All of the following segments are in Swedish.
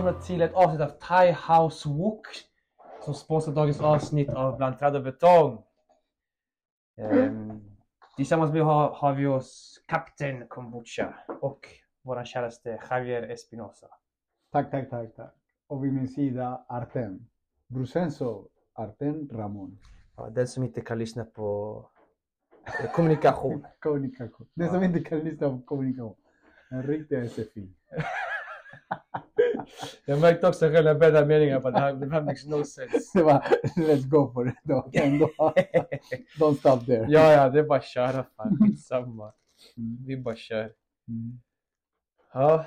Välkomna till ett avsnitt av Thai House Wok som sponsrar dagens avsnitt av Bland träd och betong. Ehm, tillsammans med har, har vi oss Kapten Kombucha och våran käraste Javier Espinosa. Tack, tack, tack, tack. Och vid min sida Artem. Brusenso Artem Ramon. Ja, den som inte kan lyssna på kommunikation. Kommunikation. Den som inte kan lyssna på kommunikation. En riktig SFI. Jag märkte också själv när jag började meningen på det här, det här makes no sense. Det var let's go for it då. Ändå. Don't stop there. Ja, ja, det är bara att köra fan. Skitsamma. Mm. Vi bara kör. Mm. Ja.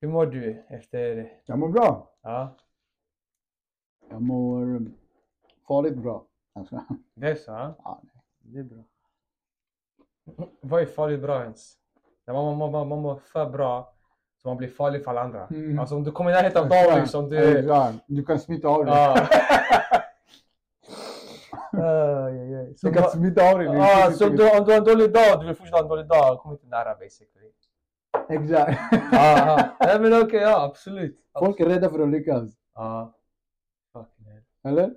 Hur mår du efter... Jag mår bra. Ja, Jag mår farligt bra. Alltså, det är så? Ja? ja, Det är bra. Vad är farligt bra ens? När man, man, man, man mår för bra så man blir farlig för alla andra. Mm. Alltså om du kommer i närheten av dem liksom. Du... Exakt. Du kan smitta av dig. Ja. Aj, aj. Så Du kan smitta av dig. Ja, så om du, har en dålig dag, du vill fortsätta ha en dålig dag, kom inte nära basically. Exakt. Nej men okej, ja absolut. Folk är rädda för att lyckas. Ja. Fucking hell. Eller?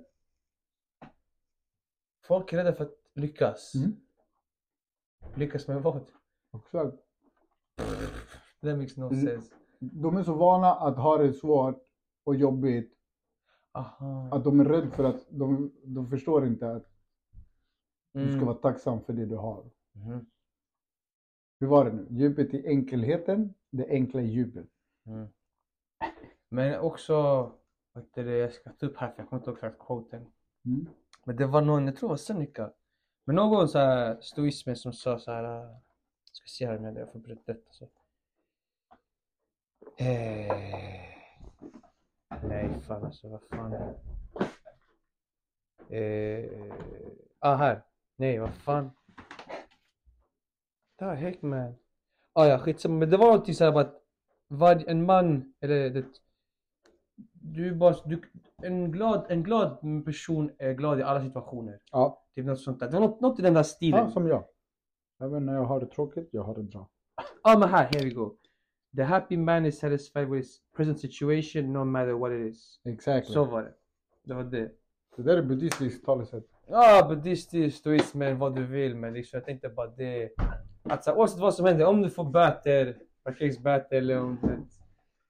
Folk är rädda för att lyckas. Mm. Lyckas med vad? Exakt. Det makes no Mm. sense. De är så vana att ha det svårt och jobbigt Aha. att de är rädda för att de, de förstår inte att du ska Mm. vara tacksam för det du har. Mhm. Hur var det nu? Djupet i enkelheten, det enkla i djupet. Mm. Men också, heter det, jag ska ta upp här för jag kommer inte ihåg exakt quoten. Mm. Men det var någon, jag tror det var Seneca. Men någon så här stoismen som sa så här. äh, Jag ska se här om jag får berätta rätt alltså. Eh, nej fan alltså vad fan. Eh, ah här. Nej vad fan. The heck man. Ah ja skitsamma men det var någonting såhär att vad en man eller det, du är bara, du, en, glad, en glad person är glad i alla situationer. Ja. Typ något sånt där. Det var något, något i den där stilen. ja, som jag. Även när jag har det tråkigt, jag har det bra. Ah men här, here we go. The happy man is satisfied with his present situation no matter what it is. Exakt. Så var det. Det var det. Det där är buddhistiskt talesätt. Ja, buddhistiskt, stoismen, vad du vill. Men liksom, jag tänkte bara det. Att så, oavsett vad som händer, om du får böter, parkeringsböter eller om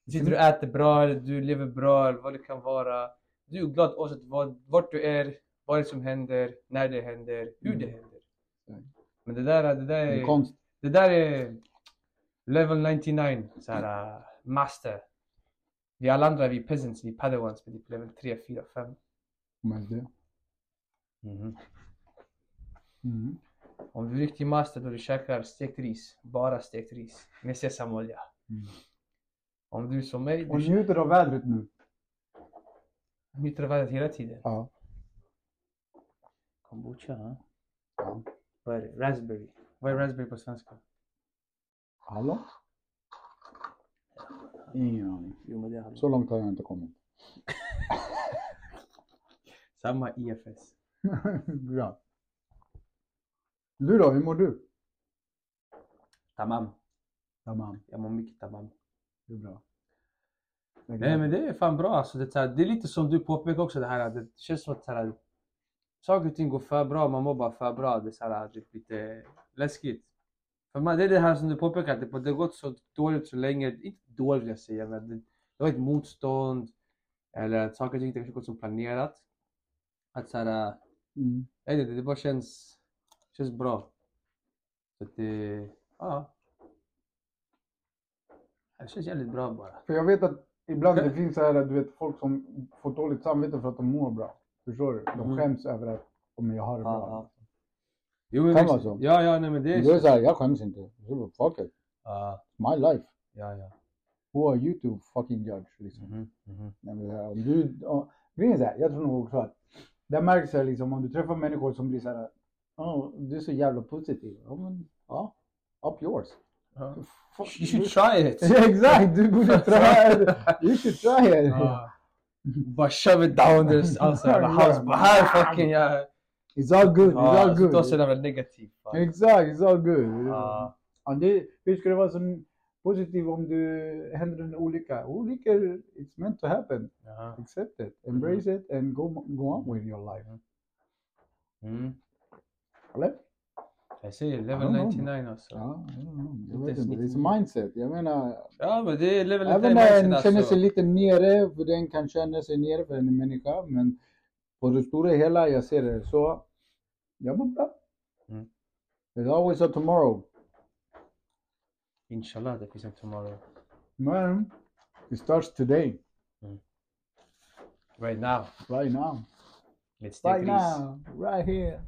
du, sitter och äter bra eller du lever bra eller vad det kan vara. Du är glad oavsett vad, vart du är, vad det som händer, när det händer, hur det Mm. händer. Men det där, det där Det är är... konst. Det där är level 99, så här, uh, master. Vi alla andra vi är peasants, vi är padawans, men typ level 3, 4, 5. Mest det. Mm. Om du är riktig master då du käkar stekt ris, bara stekt ris med sesamolja. Mm. Om du är som mig, Och du njuter av vädret nu. njuter av vädret hela tiden. Ja. Kombucha, ha? ja. Vad är det? Raspberry. Vad är raspberry på svenska? Hallå? Ingen aning. Jo men det är Så långt har jag inte kommit. Samma IFS. Bra. Du då, hur mår du? Tamam. Tamam. Jag mår mycket tamam. Det är bra. Det är Nej men det är fan bra alltså. Det är, så här, det är lite som du påpekar också det här att det känns som att så här, saker och ting går för bra, man mår bara för bra. Det är så här, det är lite läskigt. För man, det är det här som du påpekar, att det, det har gått så dåligt så länge. Inte dåligt vill jag säga, men det, det var ett motstånd. Eller att saker och ting inte har gått som planerat. Att så här, Mm. jag vet inte, det bara känns, känns bra. Så att det, ja. Det känns jävligt bra bara. För jag vet att ibland det finns så här, du vet, folk som får dåligt samvete för att de mår bra. Förstår du? De Mm. skäms över att om jag har det bra. Jo, men Kan visst. vara så. Ja, ja, nej men det är Då är det så. här, jag skäms inte. Fuck it. Ja, My life. ja, ja. Who are you to fucking judge liksom? Mhm. Nej, men, ja, om du, grejen är så här, jag tror nog också att det märks här, liksom om du träffar människor som blir så här, "Åh, du är så jävla positiv. Ja, men ja, up yours. Fuck, You should try it! Exakt, du borde try You should try it. Ja. Bara shove it down there's alltså jävla hals. Bara här fucking jag... It's all good, it's all då good. så jävla negativt. fan. Exakt, it's all good. Ah. Ja. Ja, det, hur ska det vara så positiv om du händer en olycka? Olyckor, it's meant to happen. Ja. Accept it, mhm. embrace it and go, go on with your life. Mm. mm. Eller? Jag säger I level don't know. 99 alltså. Ja, ah, I don't know. jag Inte vet ens inte. Det är 99. mindset. Jag menar, Ja men det är level 99 även när en mindset känner sig lite nere, för den kan känna sig nere för en människa, men på det stora hela, jag ser det så, jag mår bra. Mm. There's always a tomorrow. Inshallah det finns en tomorrow. Men, it starts today, Right now. right now. Let's Right take this. now, right here.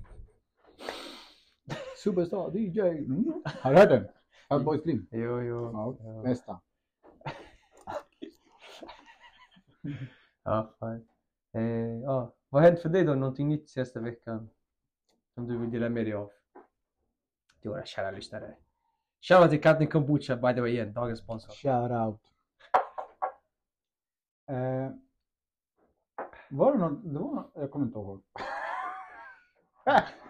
Superstar DJ. Mm. Har du hört den? Fatboy Slim. Jo, jo. Ja, Ja, nästa. ja fan. Eh, ja. Vad har hänt för dig då? Någonting nytt senaste veckan? Som du vill dela med dig av? Till våra kära lyssnare. Shoutout till Katten Kombucha by the way igen, dagens sponsor. Shout out. Eh, var det något? Det var, jag kommer inte ihåg.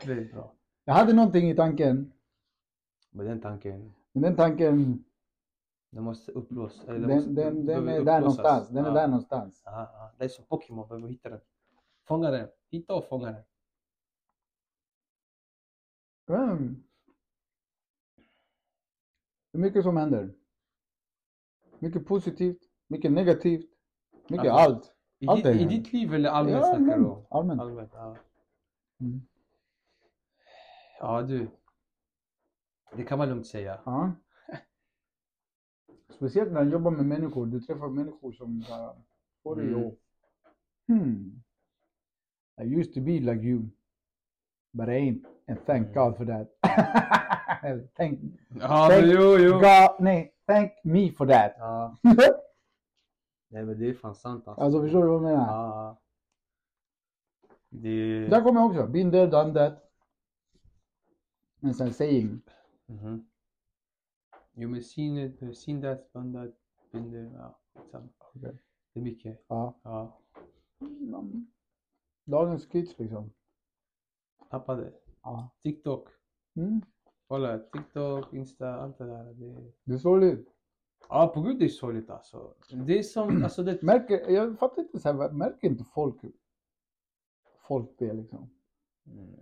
Det är bra. Jag hade någonting i tanken, Men den tanken, men den tanken, den måste upplås. eller den, den, den behöver är där upplåsas. någonstans. Den är där någonstans. Ja, ja. Det är som Pokémon, behöver hitta den. Fånga den. Hitta och fånga den. Mm. Det är mycket som händer. Mycket positivt, mycket negativt, mycket Alltså, allt. I, Allt ditt, I ditt liv eller allmänt Ja, snackar du allmänt. om? allmänt. Allmänt, ja. Mm. Ja du. Det kan man lugnt säga. Ja. Speciellt när du jobbar med människor. Du träffar människor som får dig Mm. att... Hmm. I used to be like you. But I ain't. And thank Mm. God for that. thank Ja men jo jo. God. Nej, thank me for that. Ja. Nej men det är fan sant alltså. alltså förstår du vad jag menar? Ja. Det... Där kommer jag också. Been there, done that. En sån saying. Mhm. Jo men seen it, seen that, done that, been there. Ja. Okej. Det är mycket. Ja. Ja. Mm. Dagens kids liksom. Tappade. Ja. TikTok. Mm. Kolla, TikTok, Insta, allt det där. Det... Det är sorgligt. Ja, på gud det är sorgligt alltså. Det är som, alltså det... Märker, jag fattar inte så här, märker inte folk folk det liksom? Mm.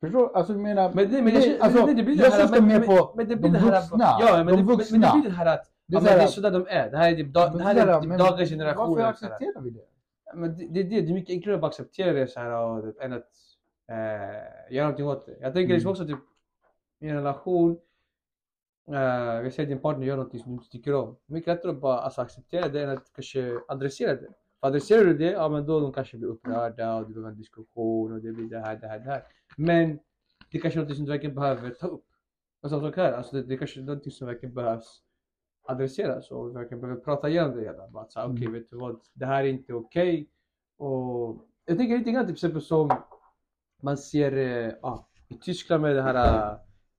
Förstår Alltså jag menar, Men det, men jag, alltså, det, det blir det jag här, syftar men, mer men, på men det blir de det här, vuxna. Ja, men, de det, men, vuxna. men det blir det här att, Det är men så det här- är sådär de är. Det här är, typ, dag, Men det här är här, typ men dagens generation. Varför här. accepterar vi det? Men det, det det, är mycket enklare att bara acceptera det så här och, än att eh, göra någonting åt det. Jag tänker liksom Mm. också typ i en relation, eh, vi säger att din partner gör någonting som du inte tycker om. Mycket lättare att bara alltså, acceptera det än att kanske adressera det. För adresserar du det, ja men då de kanske blir upprörda och det blir en diskussion och det blir det här, det här, det här. Men det kanske är någonting som du verkligen behöver ta upp. Och samma sak här, alltså det, det kanske är någonting som verkligen behövs adresseras och vi verkligen behöver prata igenom det hela. Bara så här, okej Mm. vet du vad, det här är inte okej. Och jag tänker lite grann till exempel som man ser ah, i Tyskland med det här eh,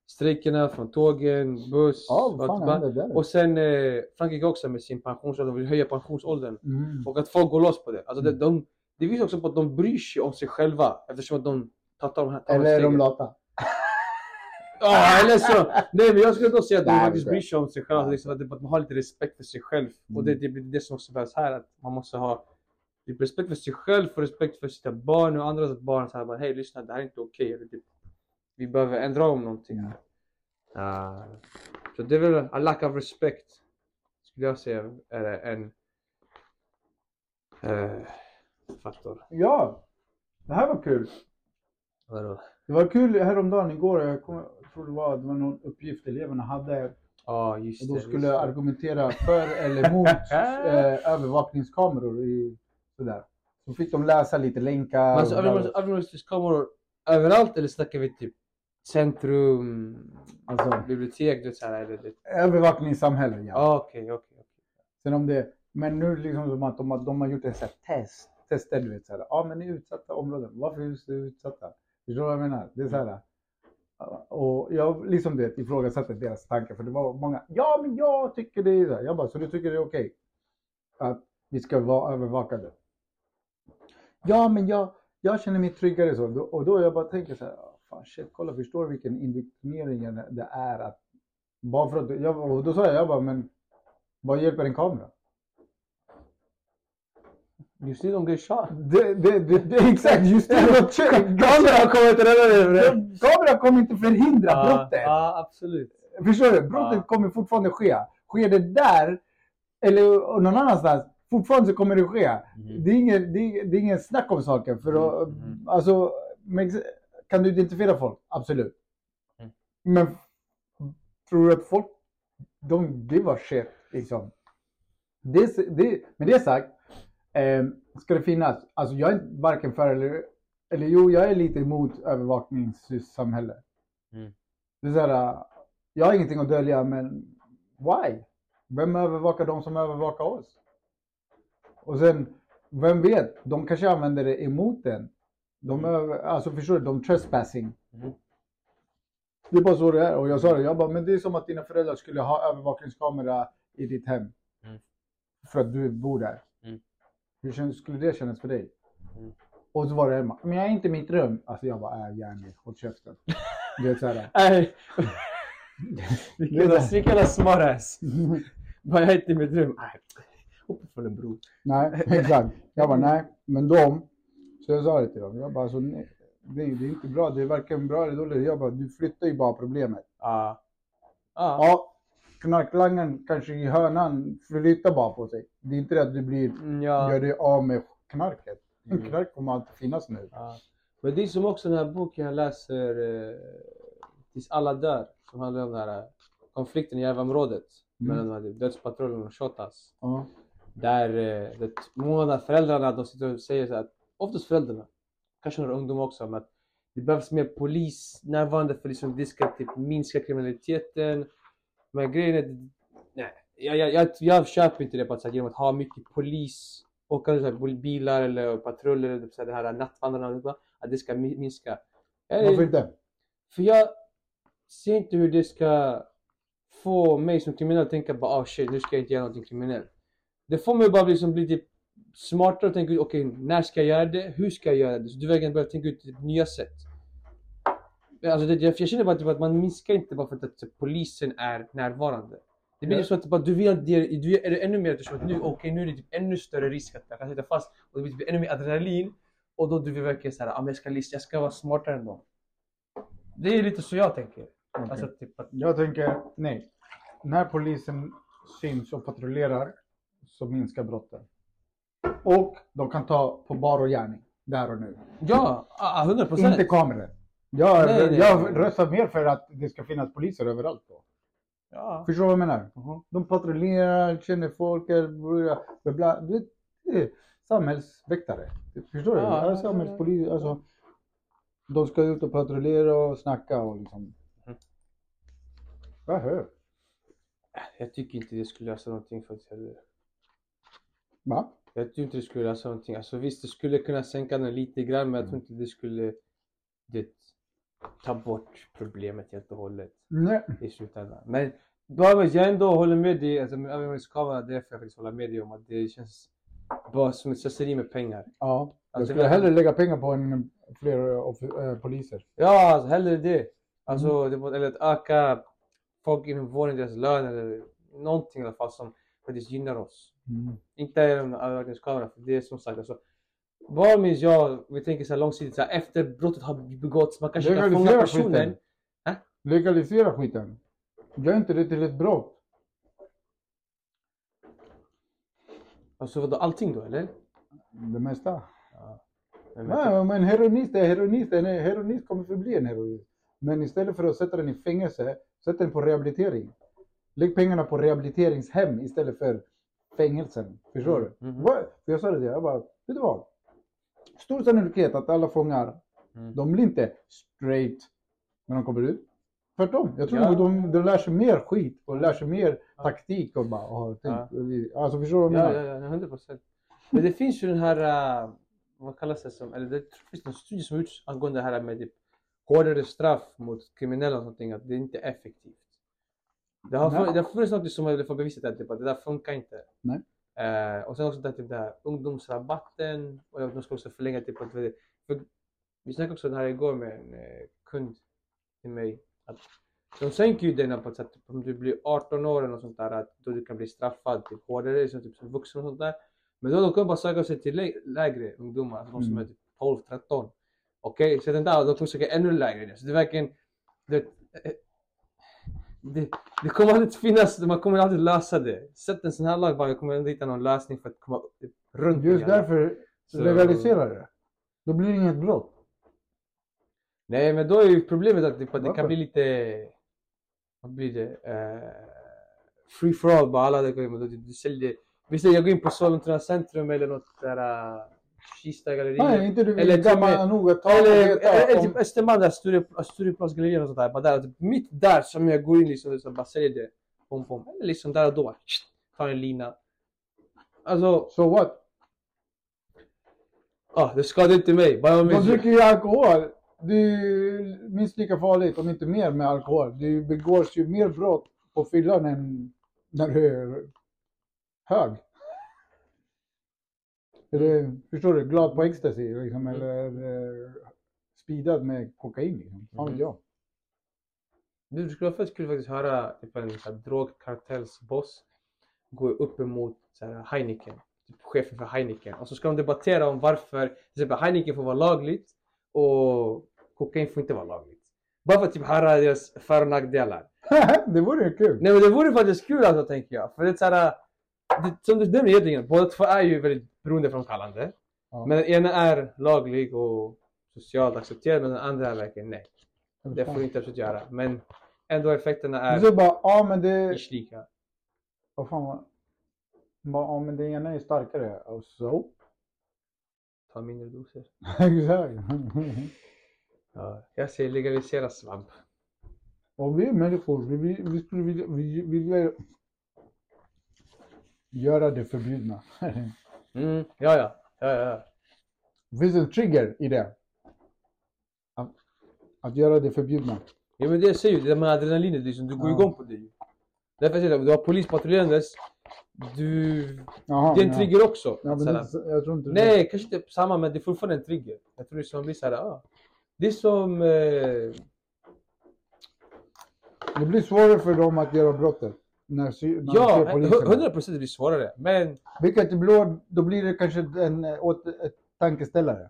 strejkerna från tågen, buss, allt fan och sen eh, Frankrike också med sin pensionsålder, de vill höja pensionsåldern. Mm. Och att folk går loss på det. Alltså det, de, det visar också på att de bryr sig om sig själva eftersom att de tar de här, tar de Eller här är de lata? Ja, eller så. Nej men jag skulle då säga att Nej, faktiskt det- bryr sig om sig själva. Nej. Liksom, att, det- man har lite respekt för sig själv. Och det, det blir det som också behövs här. Att man måste ha lite respekt för sig själv och respekt för sina barn och andras barn. Så här, bara, Hej lyssna, det här är inte okej. Eller typ, Vi behöver ändra om någonting här. Ah, så det är väl a lack of respect. Skulle jag säga är det en eh, faktor. Ja, det här var kul. Vadå? Det var kul häromdagen igår, jag, tror det var, det var någon uppgift eleverna hade. Ja just Och det. de skulle det. argumentera för eller mot eh, övervakningskameror i sådär. Så fick de läsa lite länkar. Men alltså, övervakningskameror överallt eller snackar vi typ centrum, Alltså, bibliotek, du vet såhär eller det? övervakningssamhälle, ja. Ja okej okej okej. Sen om det, men nu det liksom som att de, har- de har gjort en sån här test. Tester du vet såhär, ja men i utsatta områden, varför är det utsatta? Förstår du vad jag menar? Det är såhär. Och jag liksom det ifrågasatte deras tankar för det var många, ja men jag tycker det är så här. Jag bara, så du tycker det är okej? Att vi ska vara övervakade? Ja men jag, jag känner mig tryggare så. Och då jag bara tänker så här, "Ah, fan shit, kolla förstår du vilken indoktrinering det är att bara för att, jag, och då sa jag, jag bara, men vad hjälper en kamera? You still don't get shot. Det, det, det, det är exakt just det. Kameran kommer inte rädda dig. Kameran kommer inte förhindra Ja, brottet. ja, absolut. Förstår du? Brottet Ja. kommer fortfarande ske. Sker det där eller någon annanstans, fortfarande så kommer det ske. Mhm. Det, är ingen, det, är, det är ingen snack om saken. För att, Mhm. alltså, men, kan du identifiera folk? Absolut. Mm. Men tror du att folk, de give a shit liksom? Det, det, med det sagt, eh, ska det finnas, alltså jag är varken för eller, eller jo, jag är lite emot övervakningssamhälle. Mm. Det är så här, jag har ingenting att dölja, men why? Vem övervakar de som övervakar oss? Och sen, vem vet, de kanske använder det emot en. De, över, alltså förstår du, de trespassing. Mhm. Det är bara så det är. Och jag sa det, jag bara, men det är som att dina föräldrar skulle ha övervakningskamera i ditt hem. Mm. För att du bor där. Hur känns, skulle det kännas för dig? Mm. Och så var det Emma, men jag är inte i mitt rum. Alltså jag bara, äh Jenny, håll käften. Du vet såhär. Nej. Vilken jävla smartass. Bara jag är inte i mitt rum. Nej. Hoppa från en bro. nej, exakt. Jag bara, nej. Men de, så jag sa det till dem. Jag bara, alltså, nej, det, är, inte bra. Det är varken bra eller dåligt. Jag bara, du flyttar ju bara problemet. Ja. Ja. Ja, knarklangaren kanske i hörnan flyttar bara på sig. Det är inte det att du blir, Mm, ja. gör dig av med knarket. Mm. Knark kommer alltid finnas nu. Ja. Men det är som också den här boken jag läser, eh, Tills alla dör, som handlar om den här eh, konflikten i Järvaområdet Mm. mellan de här dödspatrullen och Shottaz. Ja. Där eh, det, många av föräldrarna de sitter och säger så här, att, oftast föräldrarna, kanske några ungdomar också, men att det behövs mer polis närvarande för liksom det ska typ minska kriminaliteten. Men grejen är, nej, jag, jag, jag, jag köper inte det på att säga genom att ha mycket polis, åkande så här, bilar eller patruller, eller så här, det här nattvandrarna, att det ska mi- minska. Jag Varför inte? för jag ser inte hur det ska få mig som kriminell att tänka bara oh shit, nu ska jag inte göra någonting kriminellt. Det får mig bara liksom bli typ smartare och tänka okej, när ska jag göra det? Hur ska jag göra det? Så du verkligen börjar tänka ut typ, nya sätt. Alltså det, jag, jag känner bara typ att man minskar inte bara för att typ, polisen är närvarande. Det blir Ja. så att att du vill att det, du är det ännu mer att nu, okej, nu är det typ ännu större risk att jag kan sitta fast och det blir typ ännu mer adrenalin och då du vill verkligen såhär, ah, jag ska lista, jag ska vara smartare än dem. Det är lite så jag tänker. Okej. Alltså typ att, Jag tänker, nej. När polisen syns och patrullerar så minskar brotten. Och de kan ta på bar och gärning, där och nu. ja, ah, 100 procent. Inte kameror. Jag, Nej, nej. jag röstar mer för att det ska finnas poliser överallt. Då. Ja. Förstår du vad jag menar? Mhm. De patrullerar, känner folk, bla, bla, det är samhällsväktare. Förstår du? Ja, Ja, samhällspolis. Alltså, de ska ut och patrullera och snacka och liksom. Mhm. Behöv. Jag tycker inte det skulle lösa någonting faktiskt heller. Va? Jag tror inte det skulle lösa någonting. Alltså visst, det skulle kunna sänka den lite grann men jag tror inte det skulle det, ta bort problemet helt och hållet Nej. i slutändan. Men med, jag ändå håller med dig, alltså med övervakningskamera, det är därför jag faktiskt håller med dig om att det känns bara som ett slöseri med pengar. Ja. Jag Alltså, skulle hellre lägga pengar på en, fler off- eh, poliser. Ja, alltså, hellre det. Alltså, det var, eller att öka folk inom vården, deras lön eller någonting i alla fall som faktiskt gynnar oss. Mm. Inte en övervakningskamera, för det är som sagt alltså. Vad minns jag, vi tänker så här långsiktigt, så här, efter brottet har begåtts, man kanske kan fånga personen. skiten. Legalisera skiten. Gör inte det till ett brott. Alltså vadå, allting då eller? Det mesta. Men, Nej, men heroinist är heroinist. En heroinist kommer förbli en heroinist. Men istället för att sätta den i fängelse, sätt den på rehabilitering. Lägg pengarna på rehabiliteringshem istället för fängelsen. Förstår du? Mhm. Vad- För jag sa det till jag bara, vet du vad? Stor sannolikhet att alla fångar, Mm. de blir inte straight när de kommer ut. Tvärtom. Jag tror Ja. de, de lär sig mer skit och lär sig mer Ja. taktik och bara, oh, tänk, Ja. alltså förstår du vad jag Ja, menar? ja, ja, 100 procent. Men det finns ju den här, uh, vad kallas det som, eller det finns någon studie som gjorts angående det här med typ hårdare straff mot kriminella och sånt, att det inte är effektivt. Det har, funnits- det har funnits något som har bevisat att typ, att det där funkar inte. Nej. Eh, och sen också det här, typ, det här ungdomsrabatten och de ska också förlänga typ att för, vi snackade också det här igår med en eh, kund till mig. Att de sänker ju den på ett sätt, typ, om du blir 18 år eller sånt där, att då du kan bli straffad typ, hårdare som, typ, som vuxen och sånt där. Men då de kan bara söka sig till lä- lägre ungdomar, alltså de som Mm. är typ 12-13. Okej, så jag tänkte att de kommer söka ännu lägre ner. Så det är verkligen, det, det, det kommer alltid finnas, man kommer alltid lösa det. Sätt en sån här lag bara, jag kommer ändå hitta någon lösning för att komma runt Just det därför Så- legalisera det. Då blir det inget brott. Nej men då är ju problemet att, typ, att det kan bli lite, vad blir det, eh, free for all bara alla där går in då, typ, du säljer, visst jag går in på Sollentuna centrum eller något där uh, Kista-galleriet. Nej, inte du Eller nog att ta Eller, och eller om- typ Östermalm där, Sture- Stureplansgalleriet och sånt där. Bara där, typ, mitt där som jag går in liksom, så bara säljer det. Pom, pom. Eller liksom där och då, tar en lina. Alltså, So what? ah, det skadar inte mig. Bara om De jag- dricker ju alkohol. Det är minst lika farligt, om inte mer, med alkohol. Det begås ju mer brott på fyllan än när du är hög. Eller, förstår du? Glad på ecstasy liksom, Mm. eller eh, speedad med kokain. Liksom. Fan vet Mm. jag. Det skulle vara fett kul faktiskt att höra typ, en så här, drogkartellsboss gå upp emot så här, Heineken, typ chefen för Heineken. Och så ska de debattera om varför till exempel Heineken får vara lagligt och kokain får inte vara lagligt. Bara för att typ höra deras för och nackdelar. det vore kul. Nej men det vore faktiskt kul alltså tänker jag. För det är såhär, det, som du nämner egentligen, båda två är ju väldigt beroendeframkallande. Ja. Men den ena är laglig och socialt accepterad men den andra är verkligen nej. Det får du inte absolut göra. Men ändå effekterna Du är säger bara, ja men det... ish lika. Vad fan var... Bara, Ja men det ena är starkare. Och så? Ta mindre doser. Exakt. Ja, jag säger legalisera svamp. Och vi är människor, vi, vi, vi skulle vilja, vi, vilja göra det förbjudna. Mm, ja, ja. ja, ja, ja. Det finns en trigger i det. Att, att göra det förbjudna. Ja men det jag säger ju, det där med adrenalinet liksom, du går Ja. igång på det ju. Därför säger jag, du har polis patrullerandes, du... Jaha, Det är en ja. trigger också. Ja, men det, jag tror inte det- Nej, kanske inte samma men det är fortfarande en trigger. Jag tror det som blir såhär, ah. Det är som... Eh, Det blir svårare för dem att göra brottet. När, när ja. 100 procent blir svårare. Men... Vilket blir, då blir det kanske en, eh, åt, ett tankeställare.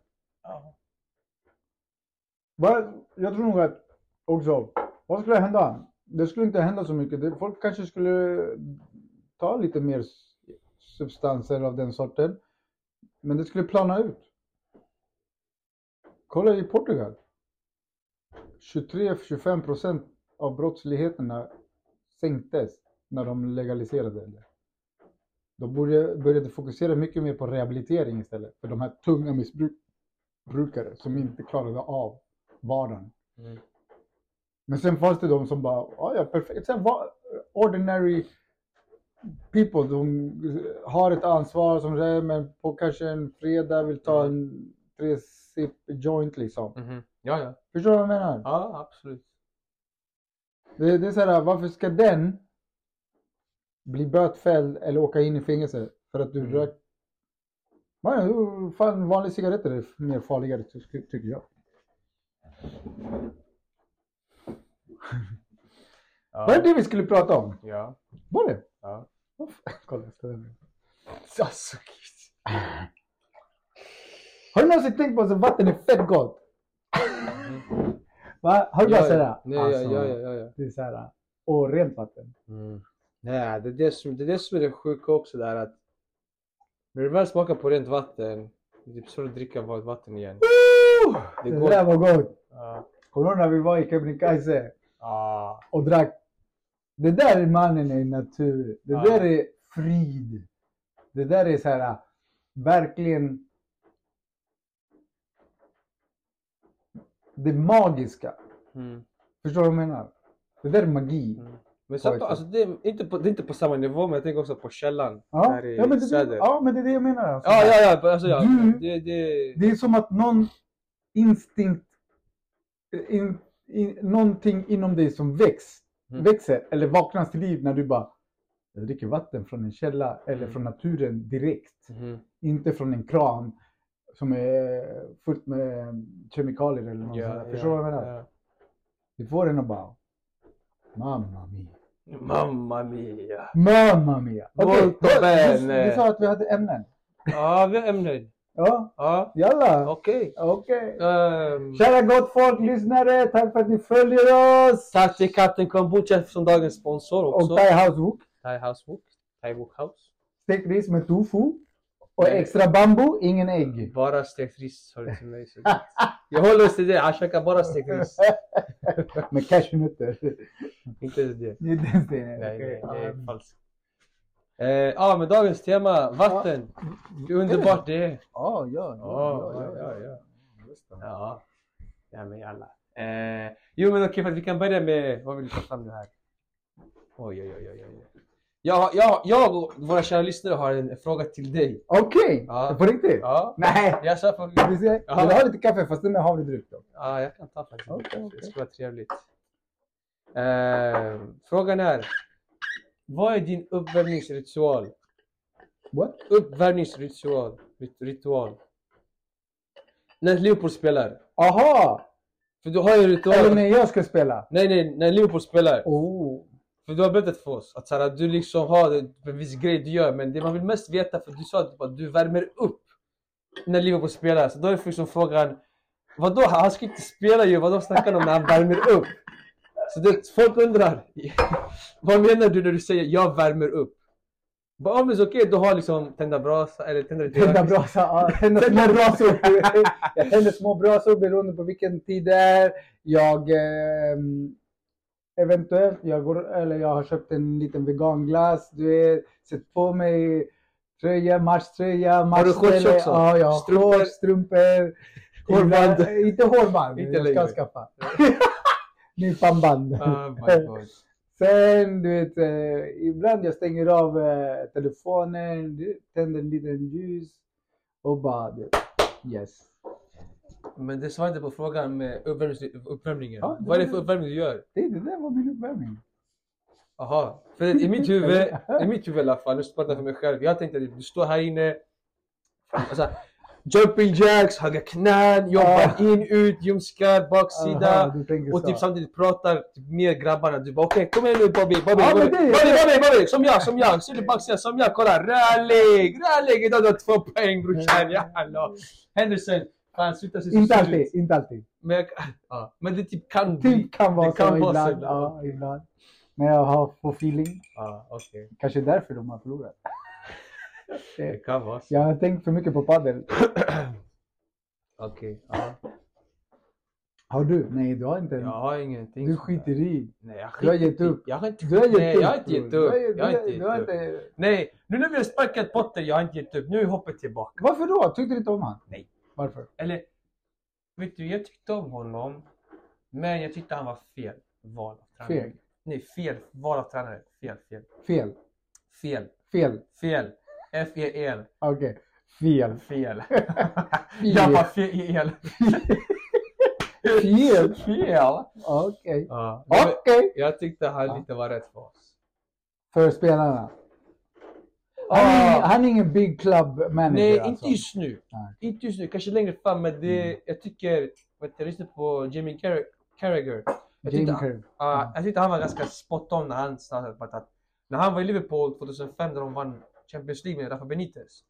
Va? Jag tror nog att också, vad skulle hända? Det skulle inte hända så mycket. Folk kanske skulle ta lite mer substanser av den sorten. Men det skulle plana ut. Kolla i Portugal. 23-25 procent av brottsligheterna sänktes när de legaliserade det. De började, började fokusera mycket mer på rehabilitering istället för de här tunga missbrukare som inte klarade av vardagen. Mm. Men sen fanns det de som bara, "Ja, ja perfekt. Sen var ordinary people, de har ett ansvar som säger, men på kanske en fredag vill ta en tre sip joint liksom. Mhm. Ja, ja. Förstår du vad jag menar? Ja, absolut. Det, det är så här, varför ska den bli bötfälld eller åka in i fängelse för att du Mm. rök? Man, fan, vanliga cigaretter är mer farligare ty- tycker jag. Ja. Var det det vi skulle prata om? Ja. Var det? Ja. Kolla, jag ska där. Alltså. Har du någonsin tänkt på att vatten är fett gott? Va? Har du bara Ja, sådär? ja. Nej, Alltså, ja, ja, ja, ja. Det är såhär, och rent vatten. Mm. Nej, det är det, som, det är det som är det sjuka också där att när du väl smakar på rent vatten, det är typ svårt att dricka vanligt vatten igen. Det, Det går- där var gott. Ja. Kommer du när vi var i Kebnekaise Ah. och drack? Det där är mannen i natur. Det Ja. där är frid. Det där är så här verkligen det magiska. Mm. Förstår du vad jag menar? Det där är magi. Mm. Men så, Korrekt. alltså, det, är inte på, det är inte på samma nivå, men jag tänker också på källan. Ja, här i ja, men det, söder. ja, men det är det jag menar. Alltså. Ja, ja, ja. Alltså, ja. Du- Det, det, Det är som att någon instinkt, in, in, någonting inom dig som väcks, Mm. växer eller vaknar till liv när du bara jag dricker vatten från en källa eller Mm. från naturen direkt. Mhm. Inte från en kran som är fullt med kemikalier eller något sånt där. Förstår du vad jag menar? ja. Du får en och bara Mamma mia. Mamma mia. Mamma mia. Okej, bene. vi, vi sa att vi hade ämnen. Ja, vi har ämnen. Ja, Ja, jalla. okej. Okej. Ehm, Kära gott folk, lyssnare, tack för att ni följer oss! tack till katten Kombucha som dagens sponsor också. Och Thai House Wok, Thai House Wok. Thai Wok House. stekt ris med tofu och extra bambu, ingen ägg. Bara stekt ris sa du till mig. Jag håller oss till det. Jag käkar bara stekt ris. Med cashewnötter. Inte ens det. Inte det. Nej, nej, det är falskt. Eh, ja, men dagens tema, vatten. Hur underbart det är. Ja, ja, Ja, ja, ja, men jalla. Eh, jo men okej, att vi kan börja med, vad vill du ta fram nu här? Oj, oj, oj, oj, oj. Jag, jag, jag och våra kära lyssnare har en fråga till dig. Okej, Ja. på riktigt? Ja, Nej! jag sa för... Vi ser. Ja. Vill du ha lite kaffe fast det är med havredryck då? Ja, jag kan ta faktiskt. Okej, okej. Det skulle vara trevligt. Eh, frågan är, vad är din uppvärmningsritual? What? Uppvärmningsritual. Rit- Ritual. När Liverpool spelar. Aha! För du har ju en ritual. Eller när jag ska spela? Nej, nej, när Liverpool spelar. Oh. För du har berättat för oss att, så här, du liksom har en viss grej du gör, men det man vill mest veta, för du sa att du värmer upp när Liverpool spelar. Så då är liksom frågan, vadå? Han ska inte spela ju, vadå snackar han om när han värmer upp? Så det, folk undrar, vad menar du när du säger jag värmer upp? Bara, ja men okej, du har liksom tända brasa, eller tända Tända brasa, ja, tända små brasor. Jag tänder små brasor beroende på vilken tid det är. Jag ehm, eventuellt, jag, går, eller jag har köpt en liten veganglass. Du vet, sett på mig tröja, matchtröja, Har du shorts matchställe. också? Ja, jag har Strumpor? shorts, strumpor. Hårband? Ibland- Inte hårband, Inte jag ska skaffa. Ny pannband. Oh god. Sen, du vet, eh, ibland jag stänger av eh, telefonen, tänder en liten ljus och bara, yes. Men det svarar inte på frågan med uppvärmningen. Ja, Vad är det för uppvärmning du gör? Det, det där var min uppvärmning. Aha, för i mitt huvud, i mitt huvud i alla fall, nu pratar jag för mig själv. Jag tänkte att du står här inne, alltså, jumping jacks, höga knän, jobbar in, ut, ljumskar, baksida. Och typ samtidigt pratar typ med grabbarna. Du bara okej, kom igen nu Bobby, Bobby, Bobby, Bobby, Bobby, som jag, som jag, ser du baksidan, som jag, kolla, rörlig, rörlig, idag du har två poäng brorsan, jalla. Henderson, fan sluta så Inte alltid, inte alltid. Men, jag, ja, men det typ kan bli. Typ kan vara det kan så vara ibland. så Ja, ibland. Men jag har på feeling. Ja, okej. Kanske därför de har förlorat. Det Det- kan vara så. Jag har tänkt för mycket på padel. Okej, ja. Har du? Nej, du har inte. Jag har ingenting. Du skiter i. Nej, jag Du har skiter gett i- upp. Jag har inte Du har gett Nej, upp. jag har inte gett upp. Du har, Jag har inte gett upp. Nej, nu när vi har sparkat Potter, jag har inte gett upp. Nu är hoppet tillbaka. Varför då? Tyckte du inte om han? Nej. Varför? Eller, vet du, jag tyckte om honom. Men jag tyckte han var fel val av tränare. Fel. Nej, fel val av tränare. Fel, fel. Fel. Fel. Fel. Fel. F-E-L. Okej. Fel. Fel. jag var fel. Fel? Fel. Okej. Ja. Okej. Jag tyckte han Ja. lite var rätt för oss. För spelarna. Han är, Ah. han är ingen big club manager Nej, alltså. inte just nu. Nej. Inte just nu, kanske längre fram. Men det, Mm. jag tycker, jag lyssnade på Carragher. Jag Jamie tyckte, Carragher. ja, jag tyckte han var ganska spot on när han startade. att När han var i Liverpool 2005 när de vann Champions League med Rafa Benitez.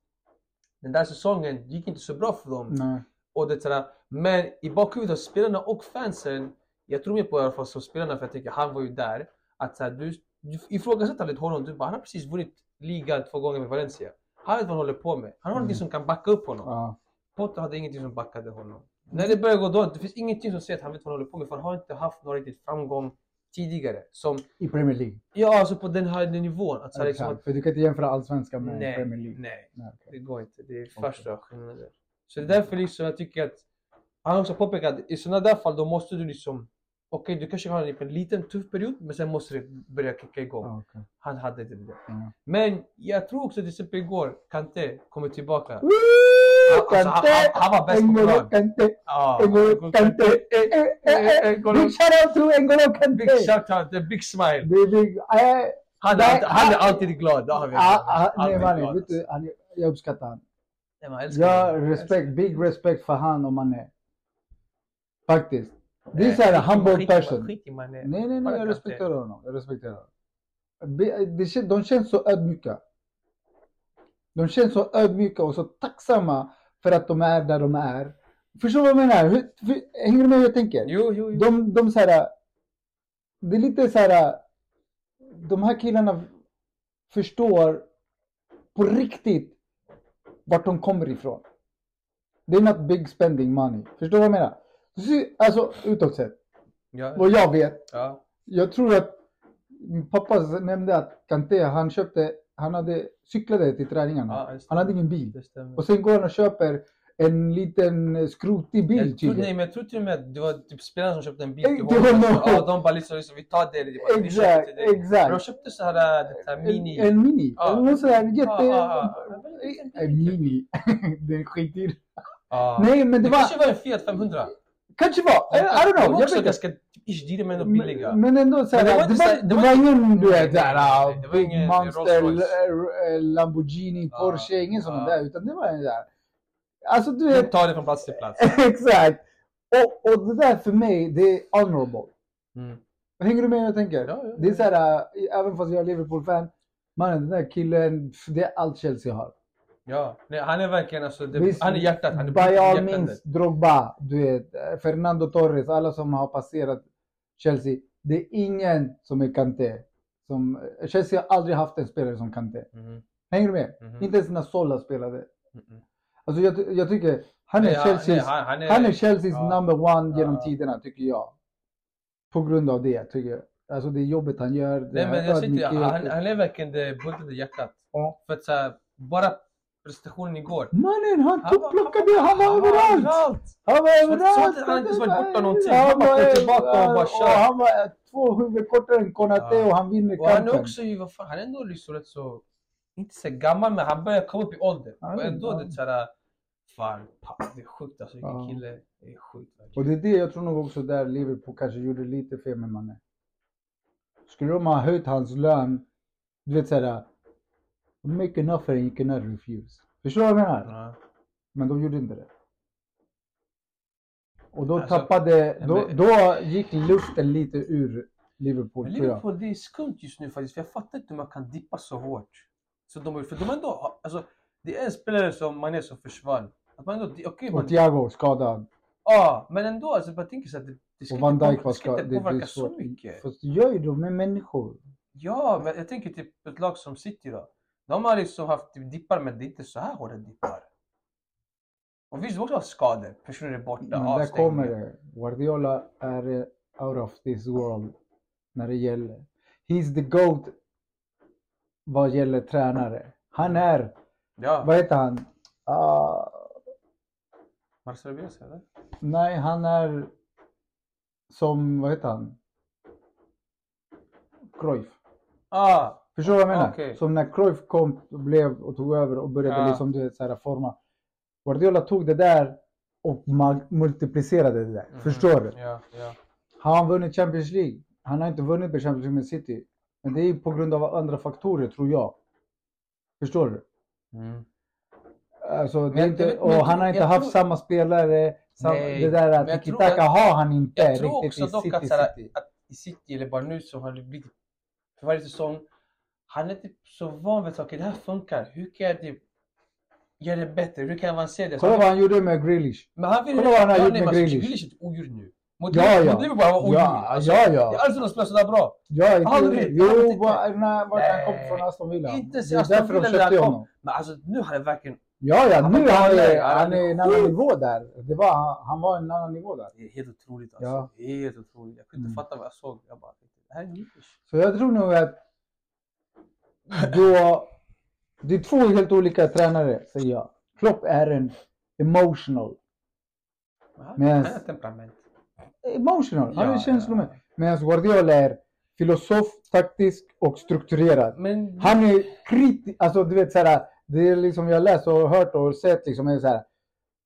Den där säsongen gick inte så bra för dem. Nej. Och det, sådär. Men i bakhuvudet av spelarna och fansen, jag tror mer på i alla fall som spelarna för jag tycker han var ju där. Att såhär, du, du ifrågasätter lite honom. Du bara, han har precis vunnit ligan två gånger med Valencia. Han vet vad han håller på med. Han har Mm. någonting som kan backa upp honom. Ja. Potter hade ingenting som backade honom. När det börjar gå dåligt, det finns ingenting som säger att han vet vad han håller på med. För han har inte haft någon riktigt framgång tidigare. Som, I Premier League. ja alltså på den här nivån. Att, såhär, liksom, Exakt. För du kan inte jämföra allsvenskan med nej, Premier League. nej. Nej, okej. Det går inte. Det är första skillnaden. Så det är därför liksom jag tycker att han har också påpekat att i sådana där fall då måste du liksom okej du kanske har en liten tuff period men sen måste det börja kicka igång. Ja, okej. Han hade inte det. Ja. Men jag tror också till exempel igår, Kante kommer tillbaka. Woo! Alltså, han- han- han var bäst på plan. Kante. Ja, N'Golo Kante. Eh, eh, eh. N'Golo- Big shout out to N'Golo Kante. Big shout out, the big smile. Big, eh, Han, Nej, han är han- alltid glad. ah, ah, nej glad, vet du, han, jag uppskattar han. Älskar Jag honom. respekt, big respect för han och Mané. Faktiskt. Det är Eh, såhär skit i- humble skit i- person. Skit i Mané. Nej, nej, nej, jag respekterar honom. Jag respekterar honom. De känns så ödmjuka. De känns så ödmjuka och så tacksamma för att de är där de är. Förstår du vad jag menar? Hur, för, hänger du med hur jag tänker? Jo, jo, jo. De, de så här, Det är lite så här. De här killarna förstår på riktigt vart de kommer ifrån. Det är not big spending money. Förstår du vad jag menar? Ser- Alltså utåt sett. Ja, Vad jag vet. ja. Jag tror att min pappa nämnde att Kanté, han köpte, han hade cyklade till träningarna. Ja, det. han hade ingen bil. Det. Och sen går han och köper en liten skrotig bil Jag tror, nej, men jag tror till och med att det var typ spelarna som köpte en bil Eh, till honom. Ja, de bara liksom, liksom vi tar det. det köper Exakt, dig. Men de exakt. köpte så här, det här mini. En, en mini. Ja. Någon sån här jätte... Ja, ja. En mini. det är skitdyr. Ja. Nej men det det var... kanske var en Fiat 500. Kanske var. I, I don't know. Jag vet ganska ish men ändå billiga. Men, ändå så här, Men det var det, var, ingen du vet såhär nej, det var ingen monster, eh, eh, Lamborghini. Porsche, ingen sån där utan det var en där. Alltså du vet, tar det från plats till plats. exakt. Och, och det där för mig, det är honorable. Mm. Hänger du med vad jag tänker? Ja, ja, Det är så här, äh, även fast jag är Liverpool-fan, mannen den där killen, det är allt Chelsea har. Ja, nej, han är verkligen alltså, det, Visst, han är hjärtat. Han är By all hjärtat. means, Drogba, du vet, eh, Fernando Torres, alla som har passerat Chelsea. Det är ingen som är Kanté. Som, eh, Chelsea har aldrig haft en spelare som Kanté. Mhm, Hänger du med? mhm, Inte ens när Sola spelade. mhm. Alltså jag, jag tycker, han är Nej, Chelseas, nej, han- han är- han är Chelseas ja. number one genom Ja. tiderna, tycker jag. På grund av det, tycker jag. Alltså det jobbet han gör, Nej, men jag sitter, han, han är verkligen det bultade hjärtat. Ja. För att så här, bara prestationen igår. Mannen, han Han tog var- plockade, han var överallt! Han var så överallt! att han inte varit borta någonting. Han Han bara var- kom tillbaka och bara och kör. Han var två huvud kortare än Konate Ja. och han vinner Och han kampen. är också ju, vad fan, han är ändå liksom rätt så, inte så gammal men han börjar komma upp i ålder. Och ändå det är såhär, fan, det är sjukt alltså vilken Ja. kille. Det är sjukt Och det är det jag tror nog också där Liverpool kanske gjorde lite fel med Mané. Skulle de ha höjt hans lön, du vet såhär, make an offer and you cannot refuse. Förstår du vad jag menar? Ja. Men de gjorde inte det. Och då Alltså, tappade, då, men- då gick luften lite ur Liverpool Men tror jag. Liverpool, det är skumt just nu faktiskt. För jag fattar inte hur man kan dippa så hårt. Så de, för de ändå, alltså, det är en spelare som Mané som försvann. Att man ändå, Och man, Thiago skadad. ja, men ändå, alltså, jag tänker så att det, det ska Och inte, påverka, var det ska inte skadad. Det, det påverka är så mycket. Fast det gör ju de med människor. Ja, men jag tänker typ ett lag som City då. De har liksom haft dippar men det är inte så här hårda dippar. Och visst, de också skador. Personer är borta, Men där kommer det. Guardiola är eh, out of this world när det gäller. He's the GOAT vad gäller tränare. Han är, Ja, vad heter han? Ah, Marcelo Bielsa eller? nej, han är som, vad heter han? Cruyff. Ah, Förstår du vad jag menar? Okej. Som när Cruyff kom och blev och tog över och började Ja. liksom du vet, så här, forma. Guardiola tog det där och multiplicerade det där. mhm. Förstår du? Ja, ja. Har han vunnit Champions League? Han har inte vunnit Champions League med City. Men det är på grund av andra faktorer tror jag. Förstår du? Mm. Alltså, det Men jag- inte, och men han har inte haft tror- samma spelare. Sam, det där att tror- tiki-taka har han inte Jag tror riktigt också i dock att, City. såhär, City. att i City, eller bara nu så har det blivit för varje säsong. Han är typ så van vid saker. Det här funkar. Hur kan jag typ göra det bättre? Hur kan jag avancera det? Kolla han- vad han gjorde med Grealish. Men han vill Kolla vad han har gjort med Grealish. Grealish är ett odjur nu. Mot Ja, ja. mot han var odjur. Ja, Alltså, ja, ja. Jag har aldrig någon spela sådär bra. Ja, inte, Aldrig. jo, när, han kom från Aston Villa. Inte det är Aston Villa när han kom. Men alltså nu har det verkligen... Ja, ja, Han nu var är han, han Han är är en annan nivå där. Det var, han var en annan nivå där. Det är helt otroligt alltså. Ja. Helt otroligt. Jag kunde inte Mm. fatta vad jag såg. Jag bara, det här är nytt. Så jag tror nog att då, det är två helt olika tränare, säger jag. Klopp är en emotional. Har temperament. emotional. Han Ja, är känslomässig. ja. Medan Guardiola är filosof, taktisk och strukturerad. Men Han är kritisk, alltså du vet såhär, det är liksom jag läst och hört och sett liksom, är såhär,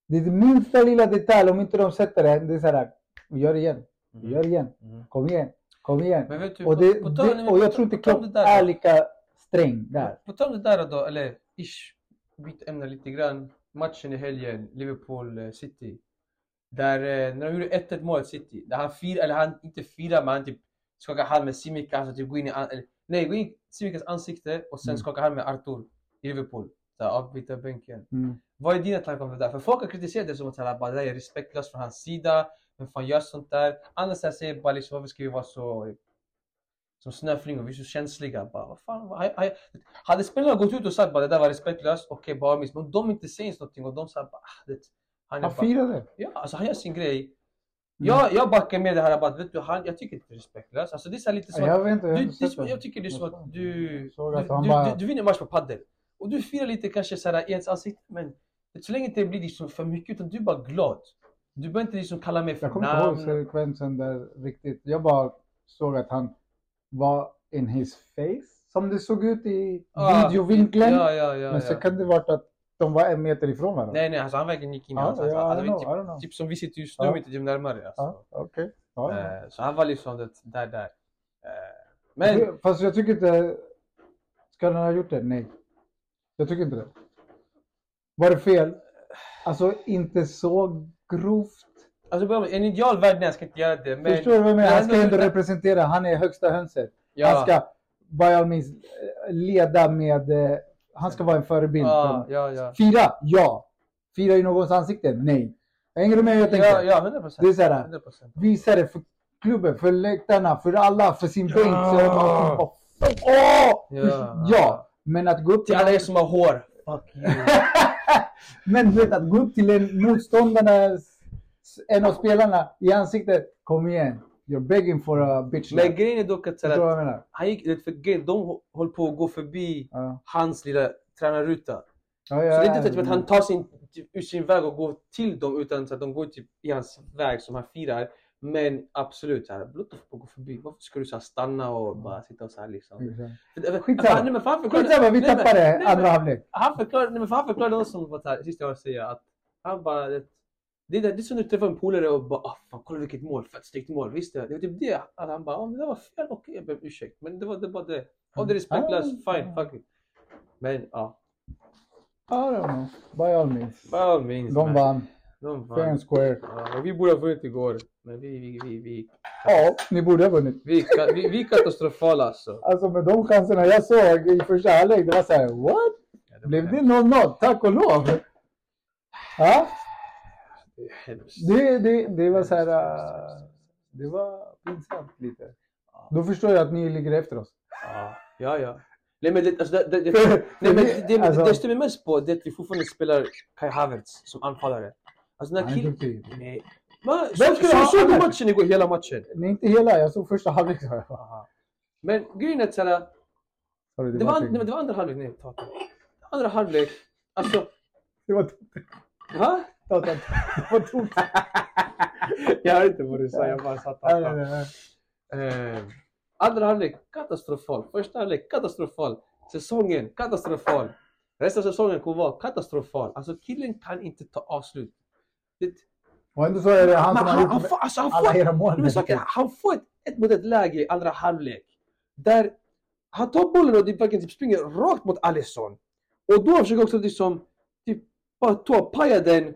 det är det minsta lilla detalj, om inte de sätter det, det är såhär, vi gör det igen, vi gör det igen, Mm. kom igen, kom igen. Och, på- det, på tal- det, och jag tror inte Klopp är lika sträng där. På tal om det där då, eller ish, byt ämne lite grann. Matchen i helgen, Liverpool-City. Där, eh, när de gjorde 1-1 målet City, där han firar, eller han inte firar men han typ skakar hand med Simikas och typ går in i, eller, nej, går in i Simikas ansikte och sen Mm. skakar hand med Artur i Liverpool. Här, avbyta bänken. Mm. Vad är dina tankar om det där? För folk har kritiserat det som att så här, bara, det där är respektlöst från hans sida. Vem fan gör sånt där? Andra säger bara liksom, varför ska vi vara så som snöflingor, vi är så känsliga. Bara, vad fan, vad, hade, hade spelarna gått ut och sagt bara det där var respektlöst, okej bara miss. Men de inte säger någonting och de säger bara, ah, det, han, Han firade. ja, alltså, han gör sin grej. Mm. Jag, jag backar med det här bara, vet du, han, jag tycker inte det är respektlöst. Alltså, det är lite som att- Jag vet inte, jag du, det jag tycker det är som att du, att du, bara- du, du vinner match på padel och du firar lite kanske så här i ens ansikte men så länge det inte blir liksom för mycket utan du är bara glad. Du behöver inte liksom kalla mig för Jag kommer inte ihåg namn. sekvensen där riktigt. Jag bara såg att han var in his face. Som det såg ut i Ah, videovinkeln. Ja, ja, ja. Men så kan det varit att de var en meter ifrån varandra. Nej, nej, alltså han verkligen gick in i hans alltså, alltså, know, typ, know. typ som vi sitter just nu, men inte typ närmare. Alltså. Okej. Ja, ja. Eh, så han var liksom det där, där. Eh, men, Fast jag tycker inte... Ska han ha gjort det? Nej. Jag tycker inte det. Var det fel? Alltså inte så grovt. Alltså en ideal värld, nej jag ska inte göra det. Men, Förstår du vad jag menar? Han ska ändå representera. Han är högsta hönset. Ja. Han ska by all means leda med... eh, Han ska vara en förebild. Ja, ja, ja. Fira? Ja. Fira i någons ansikte? Nej. Hänger du med hur jag tänker? Ja, ja, 100 procent. Det är så här, 100 procent. Visa det för klubben, för läktarna, för alla, för sin bänk. Så jag bara, åh! Ja. ja. Men att gå upp Till alla er som har hår. Fuck you. Men du vet att gå upp till en motståndarnas, en av spelarna i ansiktet. Kom igen. You're begging for a bitch Men grejen är dock att, så här, han gick, för de höll på att gå förbi Ja. hans lilla tränarruta. Ja, Så det är inte ja, typ att han tar sin, ur sin väg och går till dem utan så att de går typ i hans väg som han firar. Men absolut, så här, låt dem få gå förbi. Varför ska du så stanna och bara sitta och så här liksom? Skitsamma. Skitsamma, vi tappade andra halvlek. Han förklarade, nej, men han förklarade också som var så här, jag säga att han bara det, är det, det är som när du träffar en polare och bara ah, fan, kolla vilket mål, fett snyggt mål, visst det? Det var typ det. Att han bara ah, det där var fel, okej jag ber om ursäkt. Men det var det var det. Och det är respektlöst, Ah. fine, fuck it. Men ja, I don't know. By all means. by all means. De man. vann. De Fair and square. Ja, vi borde ha vunnit igår. Men vi, vi, vi, vi, Ja, ni borde ha vunnit. vi, vi, vi, är katastrofala alltså. Alltså med de chanserna jag såg i första halvlek, det var så här, what? Ja, det Blev det hemskt. 0-0? Tack och lov! Ja, hemskt. det, det, det var så här, äh, det var pinsamt lite. Då förstår jag att ni ligger efter oss. Ja, ja. ja. Nej men det, alltså, det, det, nej, men det, alltså- det stämmer mest på det att vi fortfarande spelar Kai Havertz som anfallare. Alltså den här är killen... Nej. Man, så, så, ha såg du matchen igår? Hela matchen? Nej, inte hela. Jag såg första halvlek. Men grejen är att såhär, Sorry, det, var, var nej, men det var andra halvlek. Nej, ta, ta. Andra halvlek. Alltså, Det var va? Ta, ta, ta. Det var tomt. jag hörde inte vad du sa, jag bara satt nej. Eh, andra halvlek katastrofal. Första halvlek katastrofal. Säsongen katastrofal. Resten av säsongen kommer vara katastrofal. Alltså killen kan inte ta avslut. Det, Och ändå så är det han som har han, gjort får, alltså, han, alla får, era mål. är, han får ett, ett mot ett läge i andra halvlek. Där han tar bollen och det verkligen typ springer rakt mot Alisson. Och då försöker också liksom typ bara ta paja den